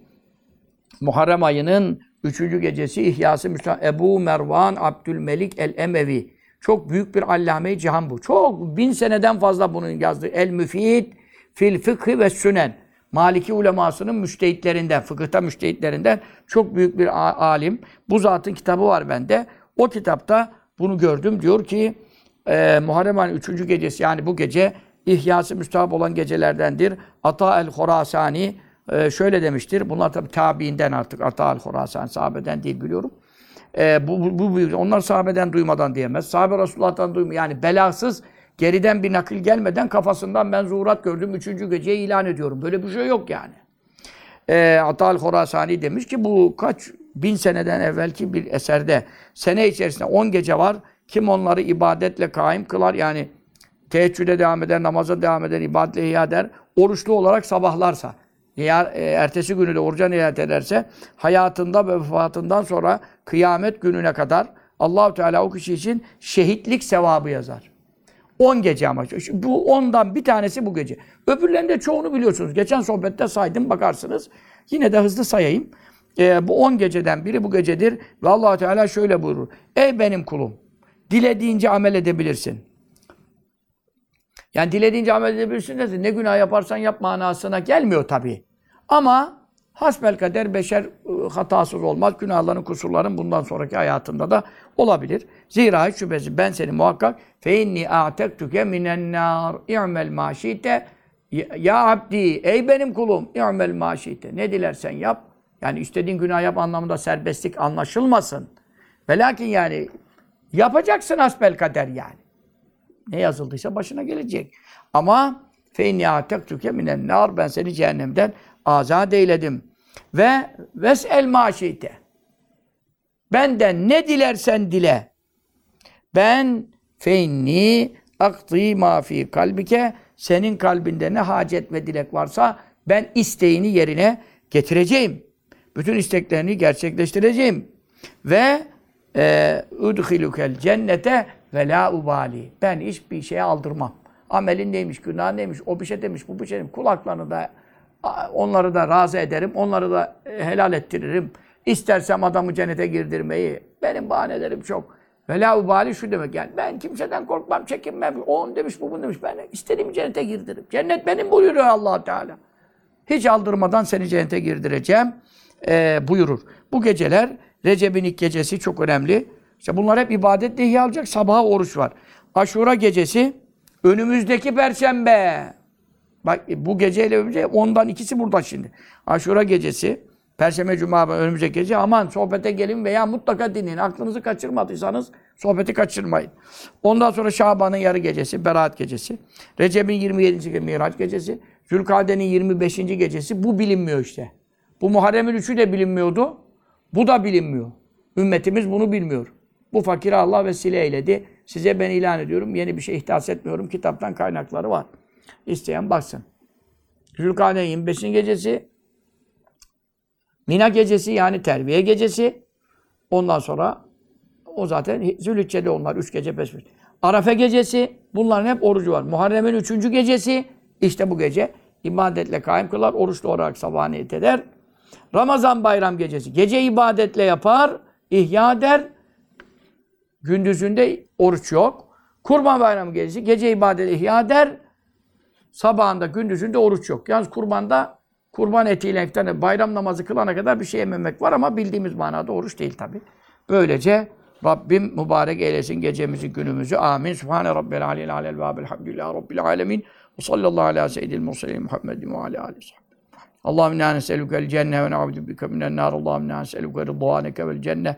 Muharrem ayının üçüncü gecesi İhyası Müslüman Ebu Mervan Abdülmelik el-Emevi. Çok büyük bir allame-i cihan bu. Çok bin seneden fazla bunun yazdığı. El-Müfid fil fıkhı ve sünen. Maliki ulemasının müştehitlerinden, fıkıhta müştehitlerinden çok büyük bir alim. Bu zatın kitabı var bende. O kitapta bunu gördüm. Diyor ki e, Muharrem ayının üçüncü gecesi yani bu gece İhyası müstahap olan gecelerdendir. Ata el-Horasani e, şöyle demiştir. Bunlar tabi tabiinden artık Ata el-Horasan sahabeden değil biliyorum. E, bu, bu, bu, onlar sahabeden duymadan diyemez. Sahabe Resulullah'tan duymuyor. Yani belasız geriden bir nakil gelmeden kafasından ben zuhurat gördüm. Üçüncü geceyi ilan ediyorum. Böyle bir şey yok yani. E, Ata el-Horasani demiş ki bu kaç bin seneden evvelki bir eserde sene içerisinde on gece var. Kim onları ibadetle kaim kılar yani teheccüde devam eder, namaza devam eder, ibadetle ihya eder, oruçlu olarak sabahlarsa, e, ertesi günü de oruca niyet ederse, hayatında ve vefatından sonra kıyamet gününe kadar Allahu Teala o kişi için şehitlik sevabı yazar. 10 gece ama. Bu ondan bir tanesi bu gece. Öbürlerinde çoğunu biliyorsunuz. Geçen sohbette saydım bakarsınız. Yine de hızlı sayayım. Ee, bu 10 geceden biri bu gecedir. Ve allah Teala şöyle buyurur. Ey benim kulum! Dilediğince amel edebilirsin. Yani dilediğince amel edebilirsin de ne günah yaparsan yap manasına gelmiyor tabii. Ama hasbel kader beşer ıı, hatasız olmaz. Günahların, kusurların bundan sonraki hayatında da olabilir. Zira hiç şüphesiz ben seni muhakkak fe inni a'tektuke minen nar i'mel maşite ya abdi ey benim kulum i'mel maşite ne dilersen yap. Yani istediğin günah yap anlamında serbestlik anlaşılmasın. Velakin yani yapacaksın hasbel kader yani. Ne yazıldıysa başına gelecek. Ama fe inni a'tektuke minen nar ben seni cehennemden azat eyledim. Ve vesel maşite. Benden ne dilersen dile. Ben feinni akti ma fi kalbike senin kalbinde ne hacet ve dilek varsa ben isteğini yerine getireceğim. Bütün isteklerini gerçekleştireceğim. Ve e, udhilukel cennete ve la ubali. Ben hiçbir şeye aldırmam. Amelin neymiş, günah neymiş, o bir şey demiş, bu bir şey demiş. Kulaklarını da onları da razı ederim, onları da e, helal ettiririm. İstersem adamı cennete girdirmeyi. Benim bahanelerim çok. Ve la ubali şu demek yani ben kimseden korkmam, çekinmem. O onu demiş, bu bunu demiş. Ben istediğim cennete girdiririm. Cennet benim buyuruyor allah Teala. Hiç aldırmadan seni cennete girdireceğim e, buyurur. Bu geceler Recep'in ilk gecesi çok önemli. İşte bunlar hep ibadetle ihya alacak. Sabaha oruç var. Aşura gecesi önümüzdeki perşembe. Bak e, bu geceyle önce ondan ikisi burada şimdi. Aşura gecesi Perşembe, Cuma ve önümüzdeki gece aman sohbete gelin veya mutlaka dinleyin. Aklınızı kaçırmadıysanız sohbeti kaçırmayın. Ondan sonra Şaban'ın yarı gecesi, Berat gecesi. Recep'in 27. gecesi, Miraç gecesi. Zülkade'nin 25. gecesi. Bu bilinmiyor işte. Bu Muharrem'in üçü de bilinmiyordu. Bu da bilinmiyor. Ümmetimiz bunu bilmiyor. Bu fakiri Allah vesile eyledi. Size ben ilan ediyorum. Yeni bir şey ihdas etmiyorum. Kitaptan kaynakları var. İsteyen baksın. Zülkade'nin 25. gecesi. Mina gecesi yani terbiye gecesi. Ondan sonra o zaten Zülhicce'de onlar. Üç gece peş peşe. Gecesi. Bunların hep orucu var. Muharrem'in üçüncü gecesi. işte bu gece. ibadetle kaim kılar. Oruçlu olarak sabah niyet eder. Ramazan bayram gecesi. Gece ibadetle yapar. ihya eder. Gündüzünde oruç yok. Kurban bayramı gecesi. Gece ibadet ihya eder. Sabahında gündüzünde oruç yok. Yalnız kurbanda kurban etiyle iftar, bayram namazı kılana kadar bir şey yememek var ama bildiğimiz manada oruç değil tabi. Böylece Rabbim mübarek eylesin gecemizi, günümüzü. Amin. Subhane Rabbil aleyhi alel ve elhamdülillahi Rabbil alemin. Ve sallallahu ala seyyidil murselin Muhammedin ve ala aleyhi اللهم انا نسالك الجنه ونعوذ بك من النار اللهم انا نسالك رضوانك والجنه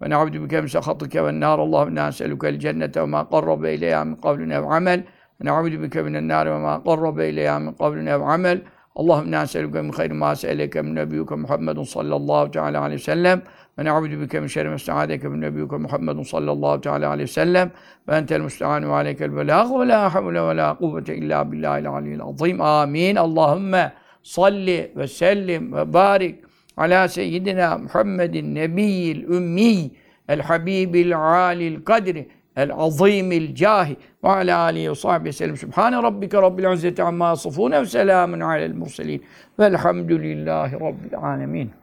ونعوذ بك من سخطك والنار اللهم انا نسالك الجنه وما قرب اليها من قول او عمل Ne'udu bike minen nâri ve mâ qarrabe ileyâ min kavlin ev amel. Allahümme nâselüke min hayri mâ se'eleke min nebiyyüke Muhammedun sallallahu teâlâ aleyhi ve sellem. Ve ne'udu bike min şerri mesta'adeke min nebiyyüke Muhammedun sallallahu teâlâ aleyhi ve sellem. Ve entel müste'anu ve aleykel velâh ve lâ havle ve lâ kuvvete illâ billâhil aliyyil azîm. Amin. Allahümme salli ve sellim ve barik ala seyyidina Muhammedin nebiyyil ümmiy el habibil alil kadri العظيم الجاه وعلى آله وصحبه وسلم. سبحان ربك رب العزة عما يصفون وسلام على المرسلين. والحمد لله رب العالمين.